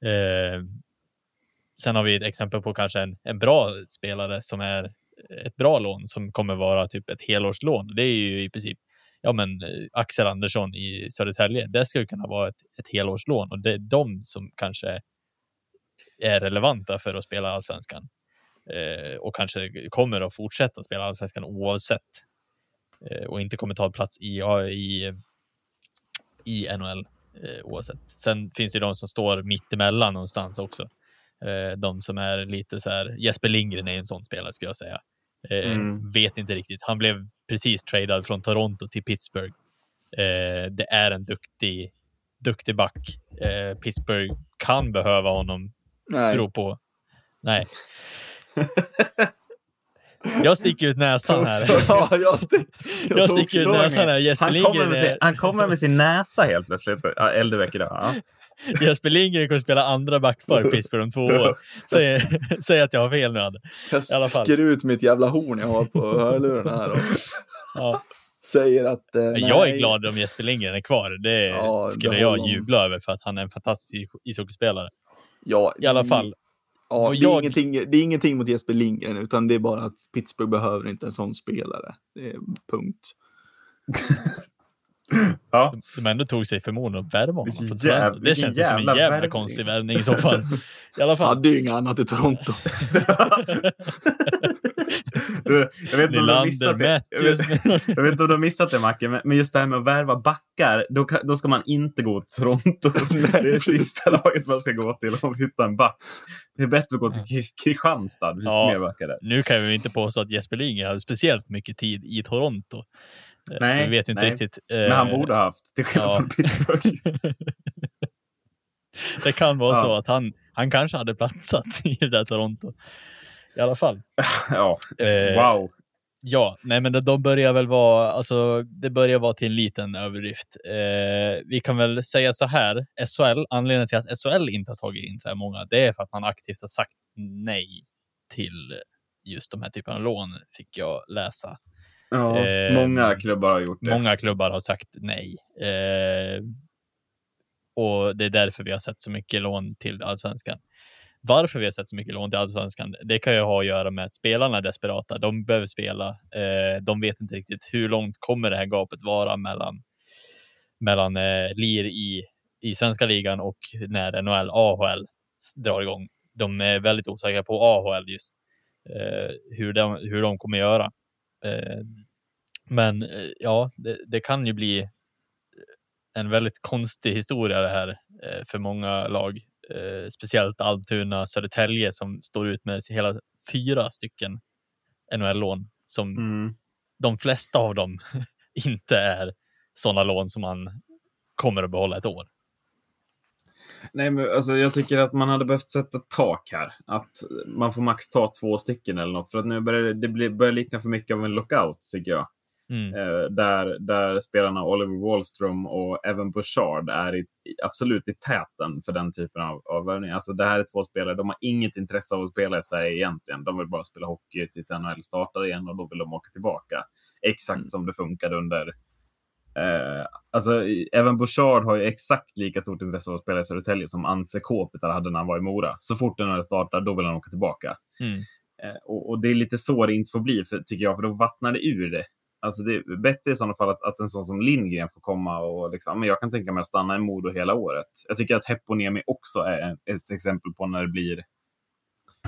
S3: Eh, sen har vi ett exempel på kanske en, en bra spelare som är ett bra lån som kommer vara typ ett helårslån. Det är ju i princip ja, men eh, Axel Andersson i Södertälje. Det skulle kunna vara ett, ett helårslån och det är de som kanske är relevanta för att spela allsvenskan eh, och kanske kommer att fortsätta spela allsvenskan oavsett och inte kommer ta plats i, i, i NHL eh, oavsett. Sen finns det de som står mitt emellan någonstans också. Eh, de som är lite så här. Jesper Lindgren är en sån spelare skulle jag säga. Eh,
S1: Mm.
S3: Vet inte riktigt. Han blev precis tradad från Toronto till Pittsburgh. Eh, det är en duktig, duktig back. Eh, Pittsburgh kan behöva honom
S2: Nej.
S3: beror på. Nej. [laughs] Jag sticker ut näsan här.
S2: ja, jag, stick, jag, [laughs]
S3: Jag sticker ut näsan här. Jesper
S1: Han kommer, med sin, han kommer med sin näsa helt plötsligt. Ja, Eldebäck idag. Ja. [laughs]
S3: Jesper Lindgren kommer spela andra backpar i Pittsburgh om två [laughs] år. Säg, säg att jag har fel nu, Adde.
S2: jag sticker ut mitt jävla horn jag har på hörlurarna här och
S3: Ja.
S2: säger att eh,
S3: Jag är glad om Jesper Lindgren är kvar. Det
S2: Ja,
S3: skulle jag jubla över för att han är en fantastisk ishockeyspelare.
S2: Ja,
S3: I alla fall.
S2: Ja, det, är
S3: jag-
S2: ingenting, det är ingenting mot Jesper Lindgren, utan det är bara att Pittsburgh behöver inte en sån spelare. Det är punkt. [laughs]
S1: Ja.
S3: De ändå tog sig förmodligen att värva honom. Toronto.
S1: jävla-
S3: det känns ju som en
S1: jävla
S3: jävla
S1: värvning.
S3: konstig värvning i så fall. [laughs] I alla fall.
S2: Hade ju inget annat i Toronto. [laughs]
S1: Jag, vet inte om du har
S3: Nylander,
S1: missat det. Jag,
S3: Matthews.
S1: vet, [laughs] jag vet inte om du har missat det Macke, men, men just det här med att värva backar, då, kan- då ska man inte gå till Toronto. [laughs] Det är det sista laget man ska gå till om man hittar en back. Det är bättre att gå till Kristianstad.
S3: Ja. Nu kan vi inte påstå att Jesper Lindgren hade speciellt mycket tid i Toronto. Eh,
S1: Nej,
S3: så vi vet inte
S1: nej.
S3: riktigt.
S1: Men han
S3: eh,
S1: borde ha haft, till skillnad
S3: ja.
S1: från Pittsburgh. [laughs]
S3: Det kan vara
S1: Ja.
S3: så att han, han kanske hade platsat i det där Toronto. I alla fall. [laughs]
S1: Ja,
S3: Eh,
S1: wow.
S3: Ja, nej men de, de börjar väl vara, alltså det börjar vara till en liten överdrift. Eh, vi kan väl säga så här, SHL, anledningen till att SHL inte har tagit in så här många, det är för att man aktivt har sagt nej till just de här typerna av lån, fick jag läsa.
S1: Ja,
S3: eh,
S1: många klubbar har gjort det.
S3: Många klubbar har sagt nej. Eh, och det är därför vi har sett så mycket lån till allsvenskan. Varför vi har sett så mycket lån till allsvenskan, det kan ju ha att göra med att spelarna är desperata. De behöver spela. Eh, de vet inte riktigt hur långt kommer det här gapet vara mellan, mellan eh, lir i, i svenska ligan och när NHL, AHL drar igång. De är väldigt osäkra på AHL just eh, hur, de, hur de kommer göra. Eh, men eh, ja, det, det kan ju bli en väldigt konstig historia det här eh, för många lag. Eh, speciellt Almtuna, Södertälje som står ut med hela fyra stycken NHL-lån som
S1: Mm.
S3: de flesta av dem [laughs] inte är sådana lån som man kommer att behålla ett år.
S1: Nej, men alltså, jag tycker att man hade behövt sätta tak här. Att man får max ta två stycken eller något. För att nu börjar det, det blir- börjar likna för mycket av en lockout, tycker jag.
S3: Mm.
S1: Eh, där, där spelarna Oliver Wallström och Evan Bouchard är i, absolut i täten för den typen av, av värvning. Alltså, det här är två spelare, de har inget intresse av att spela i Sverige egentligen. De vill bara spela hockey tills NHL startar igen och då vill de åka tillbaka. Exakt
S2: Mm.
S1: som det funkade under Eh, alltså, Evan Bouchard har ju exakt lika stort intresse av att spela i Södertälje som Anse Kopitar hade när han var i Mora. Så fort den startar, då vill han åka tillbaka.
S3: Mm.
S1: Eh, och, och det är lite så det inte får bli, för, tycker jag, för då vattnar det ur det. Alltså det är bättre i sådana fall att, att en sån som Lindgren får komma och liksom, men jag kan tänka mig att stanna i Modo hela året. Jag tycker att Heponemi också är en- ett exempel på när det blir,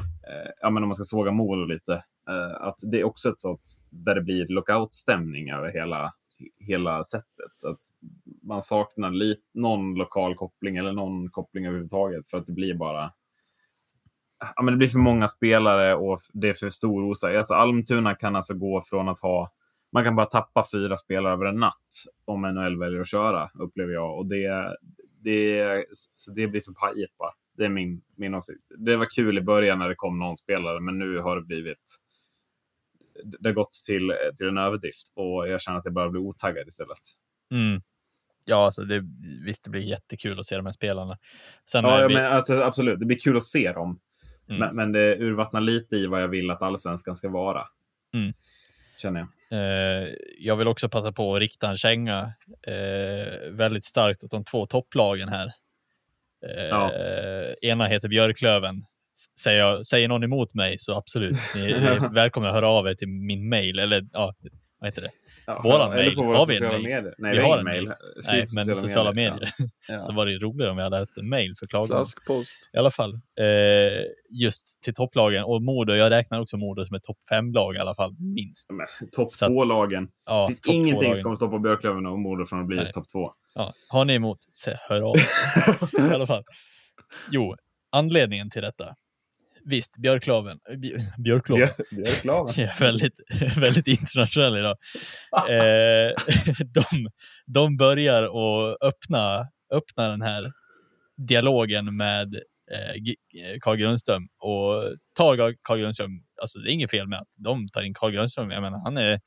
S1: eh, ja men om man ska såga Modo lite, eh, att det är också ett sånt där det blir lockout-stämning över hela, hela sättet. Att man saknar lite, någon lokal koppling eller någon koppling överhuvudtaget för att det blir bara ja, men det blir för många spelare och det är för stor osäkerhet. Alltså Almtuna kan alltså gå från att ha... Man kan bara tappa fyra spelare över en natt om NHL väljer att köra, upplever jag. Och det, det, så det blir för pajigt bara. Det är min, min åsikt. Det var kul i början när det kom någon spelare, men nu har det blivit... Det har gått till, till en överdrift och jag känner att jag börjar bli otaggad istället.
S3: Mm. Ja, alltså det, visst, det blir jättekul att se de här spelarna. Sen
S1: ja
S3: vi,
S1: men alltså, absolut. Det blir kul att se dem.
S3: Mm.
S1: Men, men det urvattnar lite i vad jag vill att allsvenskan ska vara.
S3: Mm.
S1: Känner jag.
S3: Eh, jag vill också passa på att rikta en känga eh, väldigt starkt åt de två topplagen här. Eh,
S1: Ja.
S3: Ena heter Björklöven. Säger, jag, säger någon emot mig så absolut, ni ni [laughs] är välkomna att höra av er till min mail eller ja, vad heter det?
S1: Ja,
S3: Våran mail.
S1: på våra
S3: Har vi en
S1: sociala
S3: mail?
S1: medier. Nej,
S3: Vi har en mail.
S1: mail.
S3: Nej, men sociala medier.
S1: Ja. [laughs]
S3: Det var det roligare om vi hade en mail för klagan. I alla fall, eh, just till topplagen och Modo. Jag räknar också Modo som ett topp fem-lag i alla fall, minst.
S1: Topp två-lagen.
S3: Ja,
S1: det finns ingenting som kommer stoppa Björklöven och Modo från att bli topp två.
S3: Ja. Har ni emot, hör av er. [laughs] I alla fall. Jo, anledningen till detta. Visst, Björklöven. Bj- Björklöven.
S1: Björ- Björklöven.
S3: Jag är väldigt, [laughs] väldigt internationell idag. [laughs] Eh, [laughs] de, de börjar att öppna, öppna den här dialogen med eh, eh, Carl Grundström och tar Carl Grundström, alltså det är inget fel med att de tar in Carl Grundström. Jag menar, han är,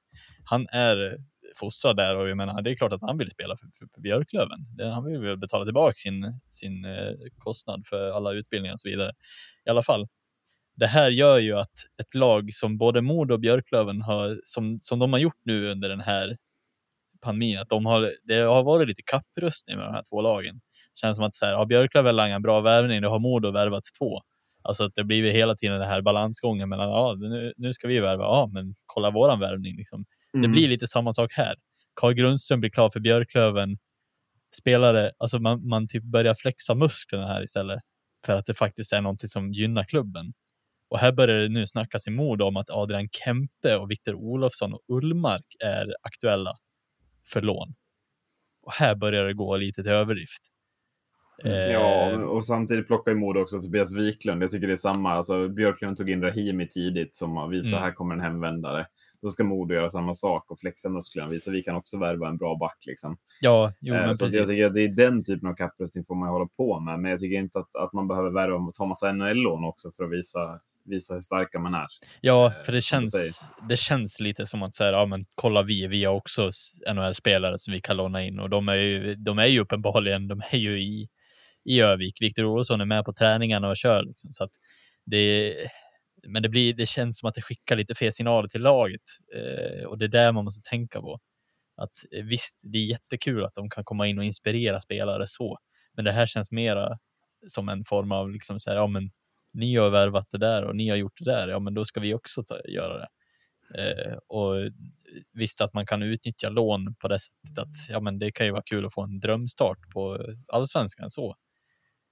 S3: han är fostrad där och jag menar, det är klart att han vill spela för, för, Björklöven. Han vill väl betala tillbaka sin, sin eh, kostnad för alla utbildningar och så vidare. I alla fall, det här gör ju att ett lag som både Modo och Björklöven har, som, som de har gjort nu under den här pandemin, att de har, det har varit lite kapprustning med de här två lagen. Känns som att så här, har Björklöven langat en bra värvning, då har Modo värvat två. Alltså att det blir hela tiden den här balansgången mellan, ja, nu, nu ska vi värva, ja, men kolla våran värvning. Liksom. Det
S1: Mm.
S3: blir lite samma sak här. Carl Grundström blir klar för Björklöven. Spelare, alltså man, man typ börjar flexa musklerna här istället. För att det faktiskt är någonting som gynnar klubben. Och här börjar det nu snackas i mod om att Adrian Kempe och Viktor Olofsson och Ullmark är aktuella för lån. Och här börjar det gå lite till överdrift.
S1: Ja,
S3: Eh,
S1: och samtidigt plockar ju Modo också Tobias Wiklund. Jag tycker det är samma. Alltså, Björklund tog in Rahimi tidigt som visar
S3: Mm.
S1: här kommer en hemvändare. Då ska Modo göra samma sak och flexa musklerna. Visa vi kan också värva en bra back. Liksom.
S3: ja, jo,
S1: Eh,
S3: men
S1: så att jag
S3: precis.
S1: tycker att det är den typen av kapprustning får man hålla på med. Men jag tycker inte att, att man behöver värva och ta massa NHL-lån också för att visa, visa hur starka man är.
S3: Ja,
S1: eh,
S3: för det känns, det känns lite som att säga, ja men kolla vi, vi har också NHL-spelare som vi kan låna in och de är ju, de är ju uppenbarligen, de är ju i, i Övik. Viktor Olsson är med på träningarna och kör liksom, så att det, men det blir, det känns som att det skickar lite fel signaler till laget eh, och det är där man måste tänka på. Att eh, visst, det är jättekul att de kan komma in och inspirera spelare så, men det här känns mera som en form av liksom så här, ja men ni har värvat det där och ni har gjort det där, ja men då ska vi också ta, göra det. Eh, och visst att man kan utnyttja lån på det sättet att ja men det kan ju vara kul att få en drömstart på allsvenskan så.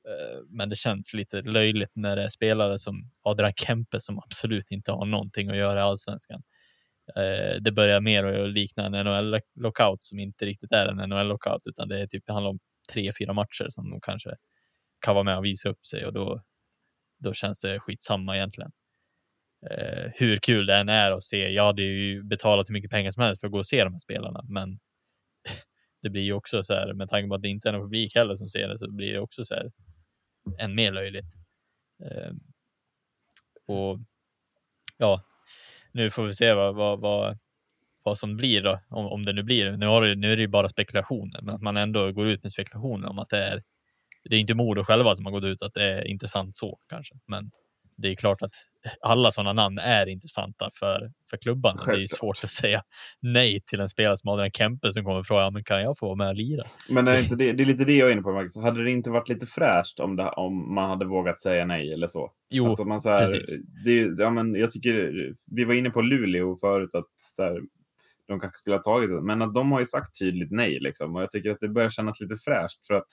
S3: Eh, men det känns lite löjligt när det är spelare som Adrian Kempe som absolut inte har någonting att göra i allsvenskan. Eh, det börjar mer och likna en NHL-lockout som inte riktigt är en NHL-lockout utan det är typ, det handlar om tre, fyra matcher som de kanske kan vara med och visa upp sig och då, då känns det skitsamma egentligen. Eh, hur kul det än är att se. Jag hade ju betalat hur mycket pengar som helst för att gå och se de här spelarna, men [laughs] det blir ju också så här med tanke på att det inte är någon publik heller som ser det så blir det också så här än mer löjligt. Eh, och ja, nu får vi se vad, vad, vad, vad som blir då, om, om det nu blir. Nu, har det, nu är det ju bara spekulationer, men att man ändå går ut med spekulationer om att det är det är inte Modo själva som har gått ut att det är intressant så kanske, men det är klart att alla sådana namn är intressanta för, för klubbarna. Det är svårt att säga nej till en spelare som Adrian Kempe som kommer och frågar, "Ja, men kan jag få vara med och lira?
S1: Men är inte det, det är lite det jag är inne på, Marcus. Hade det inte varit lite fräscht om, det, om man hade vågat säga nej eller så?
S3: Jo,
S1: Alltså man så här,
S3: precis.
S1: det, ja, men jag tycker, vi var inne på Luleå förut, att så här, de kanske skulle ha tagit det, men att de har ju sagt tydligt nej. Liksom. Och jag tycker att det börjar kännas lite fräscht för att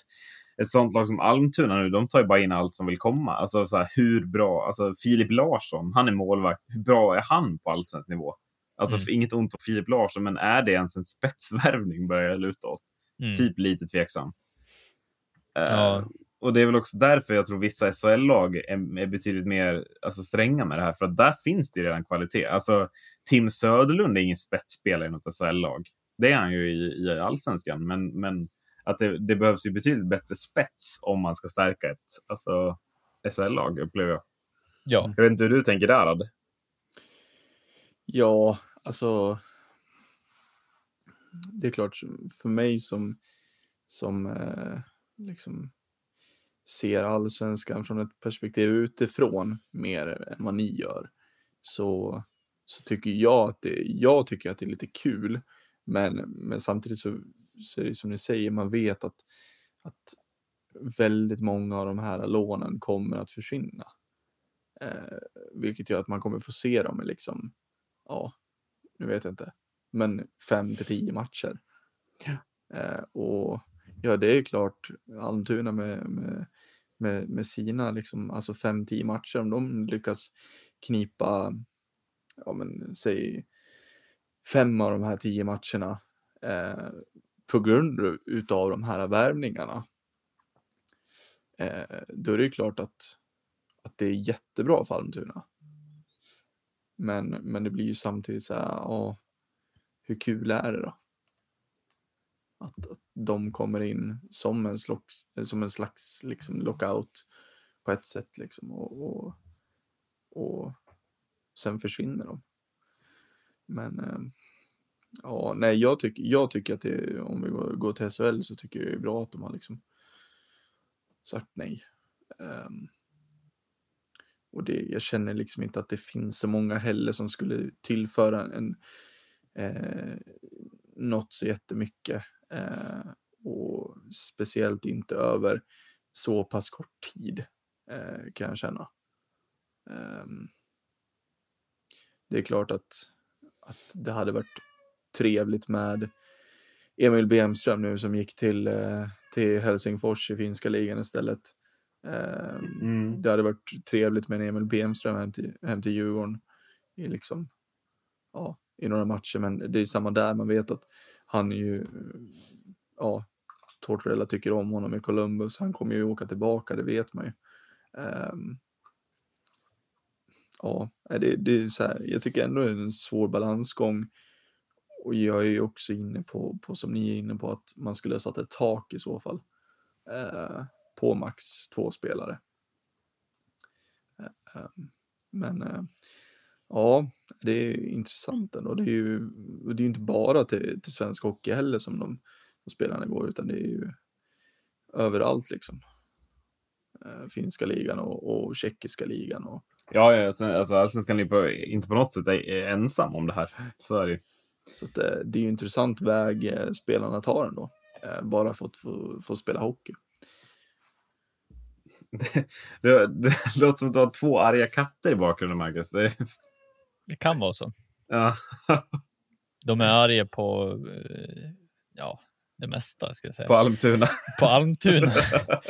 S1: ett sånt lag som Almtuna nu, de tar ju bara in allt som vill komma. Alltså så här, hur bra, alltså Filip Larsson, han är målvakt, hur bra är han på allsvensk nivå? Alltså
S3: Mm.
S1: inget ont om Filip Larsson, men är det ens en spetsvärvning börjar jag luta åt.
S3: Mm.
S1: Typ lite tveksam. Eh,
S3: Ja.
S1: och det är väl också därför jag tror vissa SHL-lag är, är betydligt mer alltså, stränga med det här. För att där finns det redan kvalitet. Alltså, Tim Söderlund är ingen spetsspelare i något SHL-lag. Det är han ju i, i allsvenskan. Men, men att det, det behövs ju betydligt bättre spets om man ska stärka ett alltså, SHL-lag, upplever jag.
S3: Ja,
S1: Jag vet inte hur du tänker där, Ad.
S2: Ja, alltså. Det är klart för mig som som eh, liksom ser allsvenskan från ett perspektiv utifrån mer än vad ni gör så, så tycker jag att det, jag tycker att det är lite kul. Men, men samtidigt så, så är det som ni säger, man vet att, att väldigt många av de här lånen kommer att försvinna. Eh, vilket gör att man kommer få se dem i liksom, ja, nu vet jag inte, men fem till tio matcher.
S1: Ja.
S2: Eh, och ja, det är ju klart, Almtuna med, med, med, med sina liksom, alltså fem, tio matcher, om de lyckas knipa, ja men säg fem av de här tio matcherna eh, på grund utav de här värvningarna. Eh, då är det ju klart att, att det är jättebra för Almtuna. Men, men det blir ju samtidigt så här, åh, hur kul är det då? Att, att de kommer in som en slags, som en slags liksom lockout på ett sätt liksom och, och, och sen försvinner de. Men eh, ja, nej, jag tycker, jag tycker att det, om vi går till SHL så tycker jag det är bra att de har liksom sagt nej. Um, och det, jag känner liksom inte att det finns så många heller som skulle tillföra en eh, något så jättemycket. Eh, och speciellt inte över så pass kort tid eh, kan jag känna. Um, det är klart att, att det hade varit trevligt med Emil Bemström nu som gick till, eh, till Helsingfors i finska ligan istället. Um,
S1: Mm.
S2: Det hade varit trevligt med en Emil Bemström hem till, hem till Djurgården i, liksom, ja, i några matcher, men det är samma där. Man vet att han är ju, ja, Tortorella tycker om honom i Columbus. Han kommer ju åka tillbaka, det vet man ju. Um, ja, det, det är så här, jag tycker ändå det är en svår balansgång. Och jag är ju också inne på, på, som ni är inne på, att man skulle ha satt ett tak i så fall. Eh, på max två spelare. Eh, eh men eh, ja, det är intressant ändå. Det är ju det är inte bara till, till svensk hockey heller som de, de spelarna går, utan det är ju överallt liksom. Eh, finska ligan och, och tjeckiska ligan. Och,
S1: Ja, ja alltså, Allsvenskan är på, inte på något sätt är ensam om det här. Så är det ju
S2: så att, eh, det är ju intressant väg eh, spelarna tar ändå. Eh, bara för att få, få spela hockey.
S1: Det, [laughs] det, det låter som att du har två arga katter i bakgrunden, Marcus. Det,
S3: Det kan vara så.
S1: ja. [laughs]
S3: De är arga på, ja, det mesta ska jag säga.
S1: På Almtuna.
S3: på Almtuna.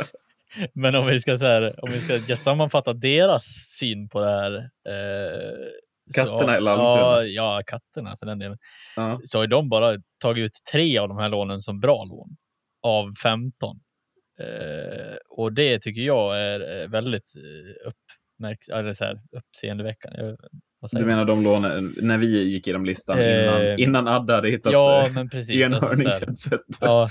S3: [laughs] Men om vi ska, så här, om vi ska sammanfatta deras syn på det här. Eh,
S1: Katterna eller Almtuna?
S3: Ja, ja, katterna för den delen.
S1: Ja.
S3: Så har de bara tagit ut tre av de här lånen som bra lån. Av 15. Eh, och det tycker jag är eh, väldigt eh, uppmärks eller så här, uppseendeväckande.
S1: Du menar de lånen när vi gick igenom listan
S3: Eh,
S1: innan, innan Adde hade hittat
S3: Ja,
S1: eh,
S3: men precis. Alltså? Ja.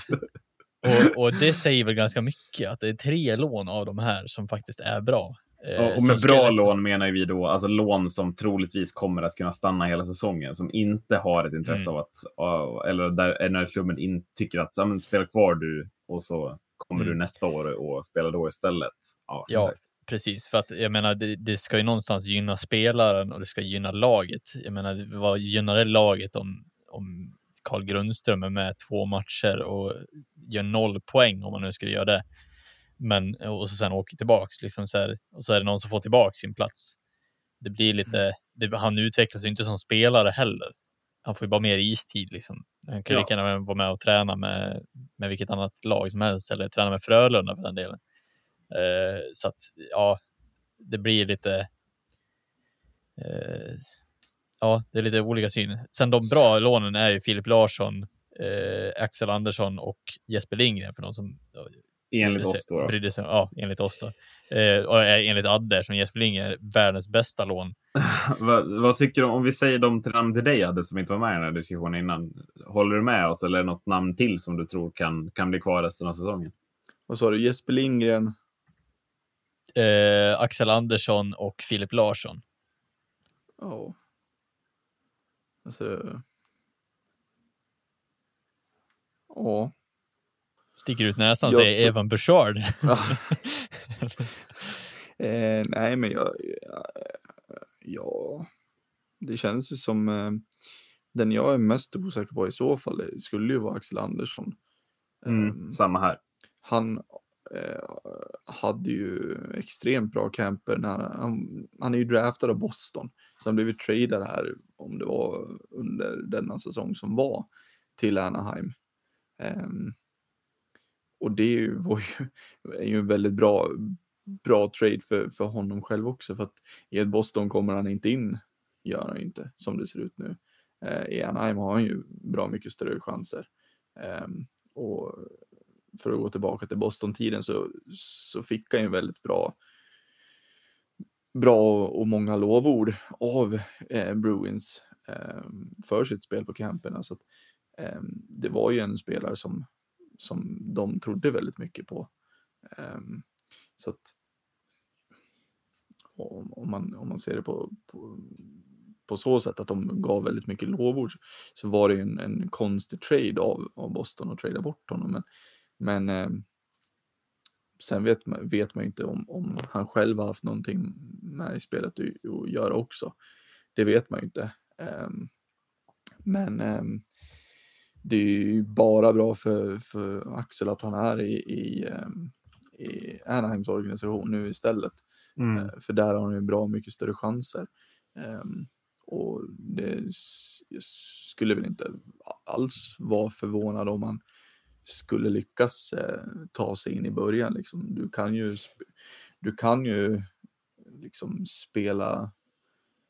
S3: Och, och det säger väl ganska mycket att det är tre lån av de här som faktiskt är bra. Eh,
S1: Ja, och med bra lån menar vi då alltså lån som troligtvis kommer att kunna stanna hela säsongen, som inte har ett intresse
S3: Mm.
S1: av att, eller där när klubben in, tycker att ja, men, spela kvar du och så kommer
S3: Mm.
S1: du nästa år och spela då istället. Ja,
S3: Ja,
S1: exakt.
S3: precis. För att jag menar, det, det ska ju någonstans gynna spelaren och det ska gynna laget. Jag menar, vad gynnar det laget om, om Carl Grundström är med två matcher och gör noll poäng om man nu skulle göra det. Men och så sen åker tillbaks liksom så här, och så är det någon som får tillbaks sin plats. Det blir lite, det, han utvecklas ju inte som spelare heller. Han får ju bara mer istid liksom. Han kan ju
S1: Ja.
S3: lika gärna vara med och träna med, med vilket annat lag som helst eller träna med Frölunda för den delen. Eh, så att ja, det blir lite. Eh, ja, det är lite olika syn. Sen de bra lånen är ju Filip Larsson, eh, Axel Andersson och Jesper Lindgren för de som
S1: Enligt oss då. då.
S3: brydde sig, ja, enligt oss då. Eh, och eh, enligt Adde som Jesper Lindgren är världens bästa lån. [laughs]
S1: vad, vad tycker du om vi säger de till namn till dig, Adde, som inte var med i den här diskussionen innan? Håller du med oss eller är det något namn till som du tror kan, kan bli kvar resten av säsongen?
S2: Vad sa du? Jesper Lindgren?
S3: Eh, Axel Andersson och Filip Larsson.
S2: Ja. Alltså. Ja.
S3: Sticker ut näsan
S2: Jag
S3: säger
S2: tror-
S3: Evan Bouchard.
S2: Ja. [laughs] eh, nej, men jag, ja, det känns ju som eh, den jag är mest osäker på i så fall det skulle ju vara Axel Andersson.
S1: Mm,
S2: Ehm,
S1: samma här.
S2: han eh, hade ju extremt bra camper när han, han är ju draftad av Boston. Så han blev ju tradad här om det var under denna säsong som var till Anaheim. Ehm, och det är ju, [laughs] var ju, är ju en väldigt bra, bra trade för, för honom själv också. För att i ett Boston kommer han inte in, gör han ju inte som det ser ut nu. Eh, I Anaheim har han ju bra mycket större chanser. Eh, och för att gå tillbaka till Boston-tiden så, så fick han ju väldigt bra bra och många lovord av eh, Bruins eh, för sitt spel på camperna. Så att, eh, det var ju en spelare som, som de trodde väldigt mycket på. Ehm, så att om, om, man, om man ser det på, på, på så sätt att de gav väldigt mycket lovord så var det ju en, en konstig trade av, av Boston att trada bort honom. Men, men ehm, sen vet man, vet man ju inte om, om han själv har haft någonting med i spelet att, göra också. Det vet man ju inte. Ehm, men det är ju bara bra för, för Axel att han är i, i, ehm, i Anaheims organisation nu istället.
S1: Mm.
S2: Eh, För där har han ju bra mycket större chanser. Ehm, och det skulle väl inte alls vara förvånad om han skulle lyckas eh, ta sig in i början. Liksom. Du kan ju, du kan ju liksom spela,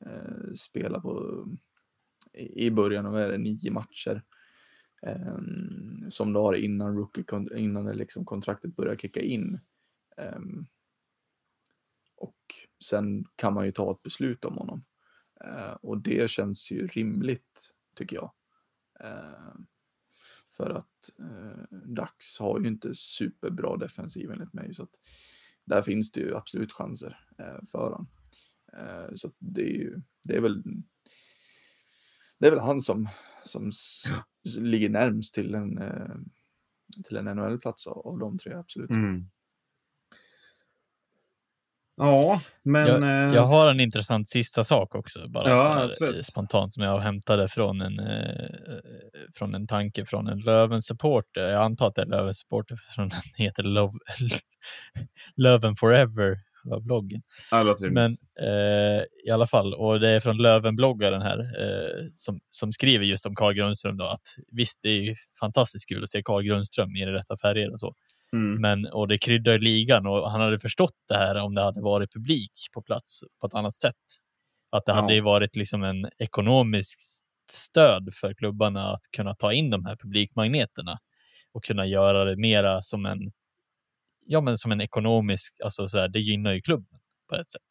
S2: eh, spela på, i början av nio matcher ehm, som du har innan, rookie, innan liksom kontraktet börjar kicka in. Ehm, och sen kan man ju ta ett beslut om honom. Eh, och det känns ju rimligt, tycker jag. Eh, för att eh, Dax har ju inte superbra defensiv enligt mig. Så att där finns det ju absolut chanser eh, för honom. Eh, så att det är ju, det är väl det är väl han som, som s- ligger närmst till en, eh, till en NHL-plats av, av de tre, absolut.
S1: Mm. Ja, men... eh,
S3: Jag har en intressant sista sak också, bara
S1: Ja,
S3: här, eh, spontant som jag hämtade från en, från en tanke från en Löven-supporter. Jag antar att det är Löven-supporter som den heter Love, [laughs] Löven Forever, var bloggen. Men eh, i alla fall, och det är från Löven-bloggaren här eh, som, som skriver just om Carl Grundström då att visst, det är ju fantastiskt kul att se Carl Grundström i rätta färger och så.
S1: Mm.
S3: Men, och det kryddar ligan och han hade förstått det här om det hade varit publik på plats på ett annat sätt. Att det
S1: Ja.
S3: hade ju varit liksom en ekonomisk stöd för klubbarna att kunna ta in de här publikmagneterna och kunna göra det mera som en, ja men som en ekonomisk, alltså så här, det gynnar ju klubben på ett sätt.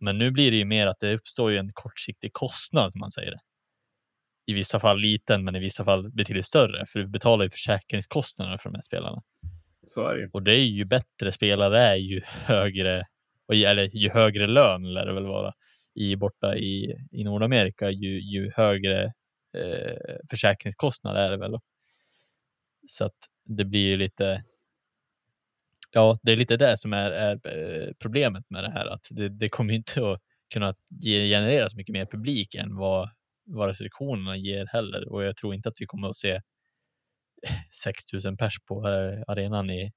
S3: Men nu blir det ju mer att det uppstår ju en kortsiktig kostnad, som man säger det. I vissa fall liten, men i vissa fall betydligt större, för du betalar ju försäkringskostnaderna för de här spelarna.
S1: Så är det.
S3: Och det är ju bättre spelare är ju högre, eller ju högre lön lär det väl vara i borta i, i Nordamerika, ju, ju högre eh, försäkringskostnad är det väl. då. Så att det blir ju lite, ja, det är lite det som är, är eh, problemet med det här, att det, det kommer inte att kunna ge, generera så mycket mer publik än vad, vad restriktionerna ger heller. Och jag tror inte att vi kommer att se [laughs] 6000 pers på eh, arenan i,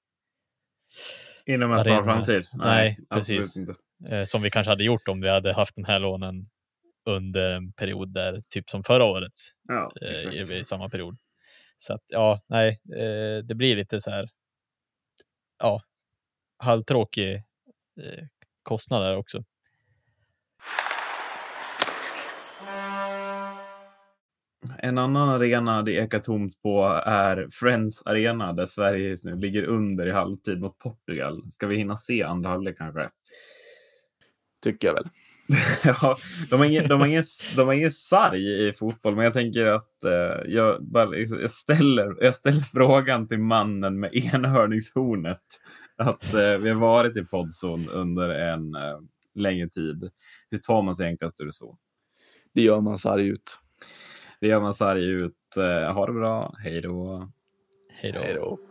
S1: Inom en snar framtid?
S3: Nej,
S1: absolut
S3: precis.
S1: inte.
S3: eh, som vi kanske hade gjort om vi hade haft de här lånen under en period där, typ som förra året,
S1: Ja,
S3: i, samma period. Så att ja, nej, det blir lite så här, ja, halvtråkig eh, kostnad där också.
S1: En annan arena det ekar tomt på är Friends Arena där Sverige just nu ligger under i halvtid mot Portugal. Ska vi hinna se andra halvlek kanske?
S2: Tycker jag väl. [laughs]
S1: ja, de, har ingen, de, har ingen, de har ingen sarg i fotboll, men jag tänker att eh, jag, bara, liksom- jag, ställer, jag ställer frågan till mannen med enhörningshornet. Att eh, vi har varit i poddzon under en eh, längre tid. Hur tar man sig enklast ur det så?
S2: Det gör man sarg ut.
S1: Det gör man sarg ut. Eh, ha det bra. Hej då.
S3: Hej då.